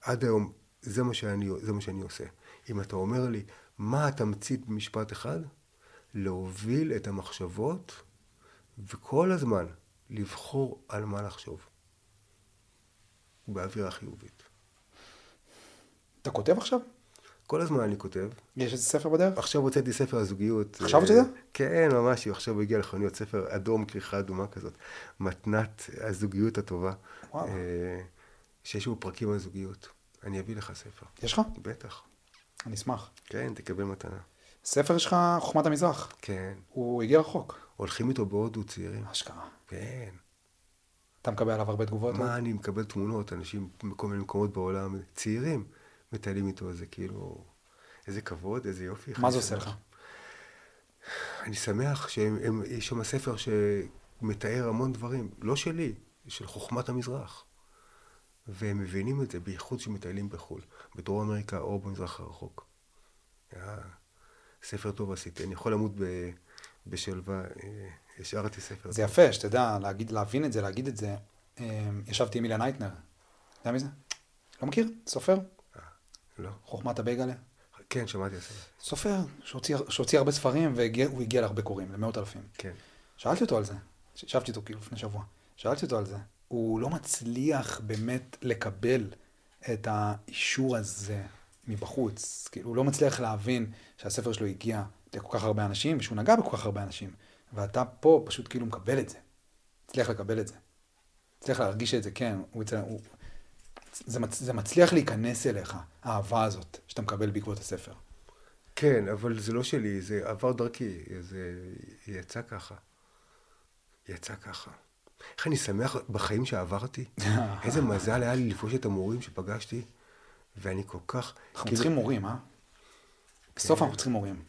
Speaker 2: עד היום זה מה, שאני, זה מה שאני עושה. אם אתה אומר לי, מה התמצית במשפט אחד? להוביל את המחשבות וכל הזמן לבחור על מה לחשוב. באווירה חיובית.
Speaker 1: אתה כותב עכשיו?
Speaker 2: כל הזמן אני כותב.
Speaker 1: יש איזה ספר בדרך?
Speaker 2: עכשיו הוצאתי ספר הזוגיות.
Speaker 1: עכשיו הוצאת?
Speaker 2: כן, ממש, עכשיו הוא הגיע לחנויות, ספר אדום, כריכה אדומה כזאת. מתנת הזוגיות הטובה. וואו. אה, שיש בו פרקים על זוגיות. אני אביא לך ספר.
Speaker 1: יש לך?
Speaker 2: בטח.
Speaker 1: אני אשמח.
Speaker 2: כן, תקבל מתנה.
Speaker 1: ספר שלך, חוכמת המזרח.
Speaker 2: כן.
Speaker 1: הוא הגיע רחוק.
Speaker 2: הולכים איתו בהודו צעירים.
Speaker 1: אשכרה.
Speaker 2: כן.
Speaker 1: אתה מקבל עליו הרבה תגובות?
Speaker 2: מה אני מקבל תמונות, אנשים מכל מיני מקומות בעולם, צעירים, מטיילים איתו, זה כאילו, איזה כבוד, איזה יופי.
Speaker 1: מה זה עושה לך?
Speaker 2: אני שמח שיש שם ספר שמתאר המון דברים, לא שלי, של חוכמת המזרח. והם מבינים את זה, בייחוד שמטיילים בחו"ל, בדרום אמריקה או במזרח הרחוק. היה ספר טוב עשיתי, אני יכול למות ב, בשלווה, אה, השארתי ספר.
Speaker 1: זה יפה, שתדע, להגיד, להבין את זה, להגיד את זה. אה, ישבתי עם אילן אייטנר, אתה יודע מי זה? לא מכיר? סופר?
Speaker 2: אה, לא.
Speaker 1: חוכמת הבייגלה?
Speaker 2: כן, שמעתי זה.
Speaker 1: סופר, שהוציא, שהוציא הרבה ספרים, והוא הגיע להרבה קוראים, למאות אלפים.
Speaker 2: כן.
Speaker 1: שאלתי אותו על זה, ישבתי איתו כאילו לפני שבוע, שאלתי אותו על זה. הוא לא מצליח באמת לקבל את האישור הזה מבחוץ. כאילו, הוא לא מצליח להבין שהספר שלו הגיע לכל כך הרבה אנשים, ושהוא נגע בכל כך הרבה אנשים. ואתה פה פשוט כאילו מקבל את זה. מצליח לקבל את זה. מצליח להרגיש את זה, כן. הוא, הוא, זה, מצ, זה מצליח להיכנס אליך, האהבה הזאת, שאתה מקבל בעקבות הספר.
Speaker 2: כן, אבל זה לא שלי, זה עבר דרכי, זה יצא ככה. יצא ככה. איך אני שמח בחיים שעברתי. איזה מזל היה לי לפגוש את המורים שפגשתי, ואני כל כך...
Speaker 1: אנחנו כאילו... צריכים מורים, אה? בסוף כן. אנחנו צריכים מורים.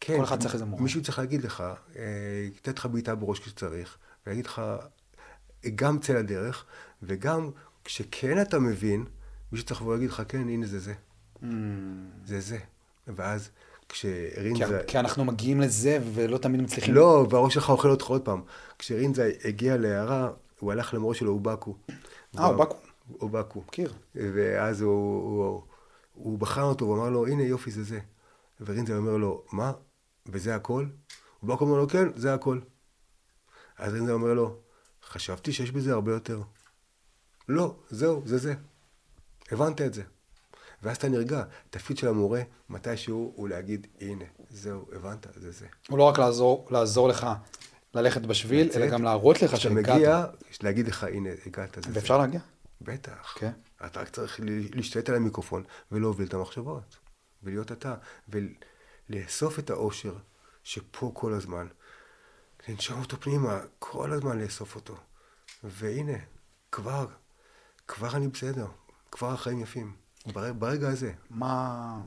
Speaker 1: כן. כל אחד צריך איזה מורה.
Speaker 2: מישהו צריך להגיד לך, לתת אה, לך בעיטה בראש כשצריך, ולהגיד לך, גם צא לדרך, וגם כשכן אתה מבין, מישהו צריך לבוא להגיד לך, כן, הנה זה זה. Mm. זה זה. ואז כשרינזה...
Speaker 1: כי, כי אנחנו מגיעים לזה ולא תמיד מצליחים...
Speaker 2: לא, והראש שלך אוכל אותך עוד פעם. כשרינזה הגיע להערה, הוא הלך למורה שלו, אובקו.
Speaker 1: אה, אובקו.
Speaker 2: אובקו.
Speaker 1: מכיר.
Speaker 2: ואז הוא, הוא, הוא, הוא בחן אותו, הוא אמר לו, הנה יופי, זה זה. ורינזה אומר לו, מה? וזה הכל? אובקו אומר לו, כן, זה הכל. אז רינזה אומר לו, חשבתי שיש בזה הרבה יותר. לא, זהו, זה זה. הבנת את זה. ואז אתה נרגע. התפקיד של המורה, מתישהו, הוא להגיד, הנה, זהו, הבנת, זה זה.
Speaker 1: הוא לא רק לעזור, לעזור לך ללכת בשביל, לצאת, אלא גם להראות לך
Speaker 2: שהגעת. כשאתה מגיע, להגיד לך, הנה, הגעת,
Speaker 1: זה ואפשר זה. להגיע?
Speaker 2: בטח.
Speaker 1: כן.
Speaker 2: אתה רק צריך להשתלט על המיקרופון ולהוביל את המחשבות, ולהיות אתה, ולאסוף את האושר שפה כל הזמן. לנשום אותו פנימה, כל הזמן לאסוף אותו. והנה, כבר, כבר אני בסדר, כבר החיים יפים. ברגע, ברגע הזה.
Speaker 1: מה...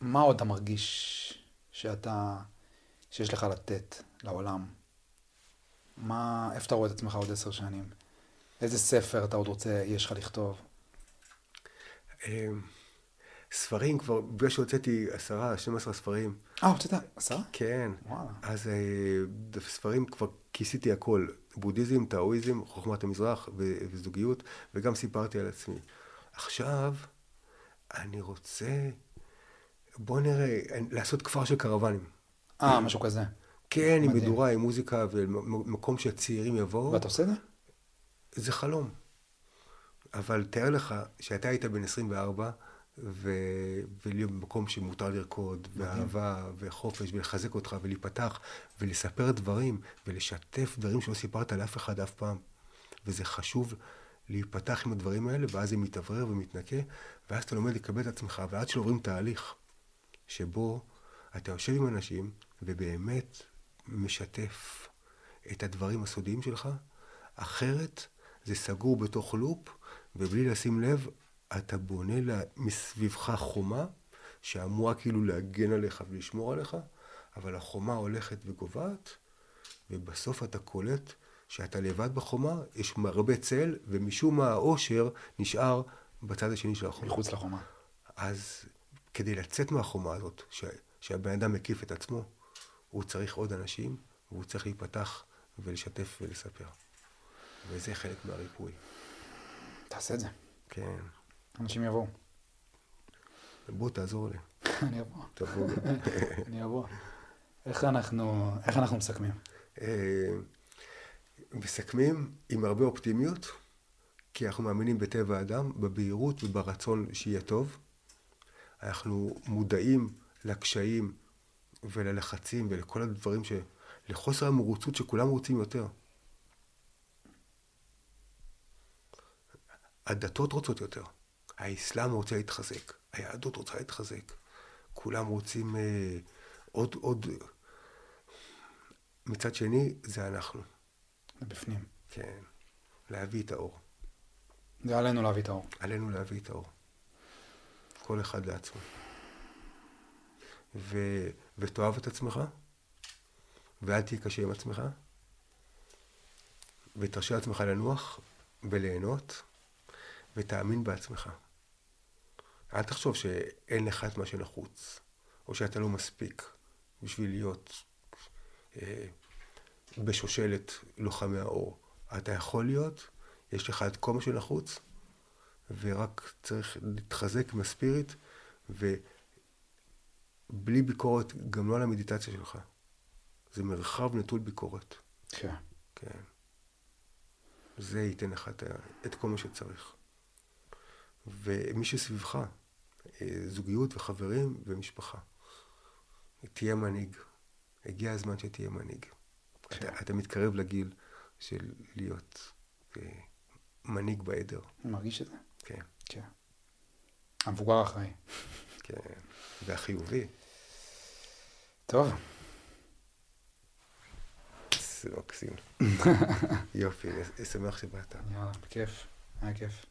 Speaker 1: מה עוד אתה מרגיש שאתה... שיש לך לתת לעולם? מה... איפה אתה רואה את עצמך עוד עשר שנים? איזה ספר אתה עוד רוצה, יש לך לכתוב?
Speaker 2: ספרים כבר, בגלל שהוצאתי עשרה, 12 ספרים.
Speaker 1: אה, הוצאת עשרה?
Speaker 2: כן. וואלה. אז אה, ספרים כבר כיסיתי הכל. בודהיזם, טאואיזם, חוכמת המזרח וזוגיות, וגם סיפרתי על עצמי. עכשיו, אני רוצה, בוא נראה, לעשות כפר של קרוונים.
Speaker 1: אה, משהו כזה.
Speaker 2: כן, עם מדורה, עם מוזיקה, ומקום שהצעירים יבואו.
Speaker 1: ואתה עושה את זה?
Speaker 2: זה חלום. אבל תאר לך שאתה היית בן 24, ו... ולהיות במקום שמותר לרקוד, ואהבה, וחופש, ולחזק אותך, ולהיפתח, ולספר דברים, ולשתף דברים שלא סיפרת לאף אחד אף פעם. וזה חשוב להיפתח עם הדברים האלה, ואז זה מתאוורר ומתנקה, ואז אתה לומד לקבל את עצמך, ועד שעוברים תהליך שבו אתה יושב עם אנשים ובאמת משתף את הדברים הסודיים שלך, אחרת זה סגור בתוך לופ, ובלי לשים לב, אתה בונה לה, מסביבך חומה, שאמורה כאילו להגן עליך ולשמור עליך, אבל החומה הולכת וגובעת, ובסוף אתה קולט שאתה לבד בחומה, יש הרבה צל, ומשום מה האושר נשאר בצד השני של החומה.
Speaker 1: מחוץ לחומה.
Speaker 2: אז כדי לצאת מהחומה הזאת, ש... שהבן אדם מקיף את עצמו, הוא צריך עוד אנשים, והוא צריך להיפתח ולשתף ולספר. וזה חלק מהריפוי.
Speaker 1: תעשה את זה.
Speaker 2: כן.
Speaker 1: אנשים יבואו.
Speaker 2: בוא, תעזור לי.
Speaker 1: אני אבוא.
Speaker 2: תבוא.
Speaker 1: אני אבוא. איך אנחנו, איך אנחנו מסכמים?
Speaker 2: אה, מסכמים עם הרבה אופטימיות, כי אנחנו מאמינים בטבע האדם, בבהירות וברצון שיהיה טוב. אנחנו מודעים לקשיים וללחצים ולכל הדברים ש... לחוסר המרוצות שכולם רוצים יותר. הדתות רוצות יותר. האסלאם רוצה להתחזק, היהדות רוצה להתחזק. כולם רוצים אה, עוד, עוד... מצד שני, זה אנחנו.
Speaker 1: בפנים.
Speaker 2: כן. להביא את האור.
Speaker 1: זה עלינו להביא את האור.
Speaker 2: עלינו להביא את האור. כל אחד לעצמו. ו... ותאהב את עצמך, ואל תהיה קשה עם עצמך, ותרשה לעצמך לנוח וליהנות, ותאמין בעצמך. אל תחשוב שאין לך את מה שנחוץ, או שאתה לא מספיק בשביל להיות אה, בשושלת לוחמי האור. אתה יכול להיות, יש לך את כל מה שנחוץ, ורק צריך להתחזק עם הספיריט, ובלי ביקורת, גם לא על המדיטציה שלך. זה מרחב נטול ביקורת.
Speaker 1: כן.
Speaker 2: כן. זה ייתן לך את, את כל מה שצריך. ומי שסביבך, זוגיות וחברים ומשפחה. תהיה מנהיג. הגיע הזמן שתהיה מנהיג.
Speaker 1: כן.
Speaker 2: אתה, אתה מתקרב לגיל של להיות אה, מנהיג בעדר.
Speaker 1: אני מרגיש את זה.
Speaker 2: כן,
Speaker 1: כן. המבוגר האחראי.
Speaker 2: כן. והחיובי.
Speaker 1: טוב,
Speaker 2: זה מקסים. יופי, אני שמח שבאת.
Speaker 1: יאללה, בכיף. היה כיף.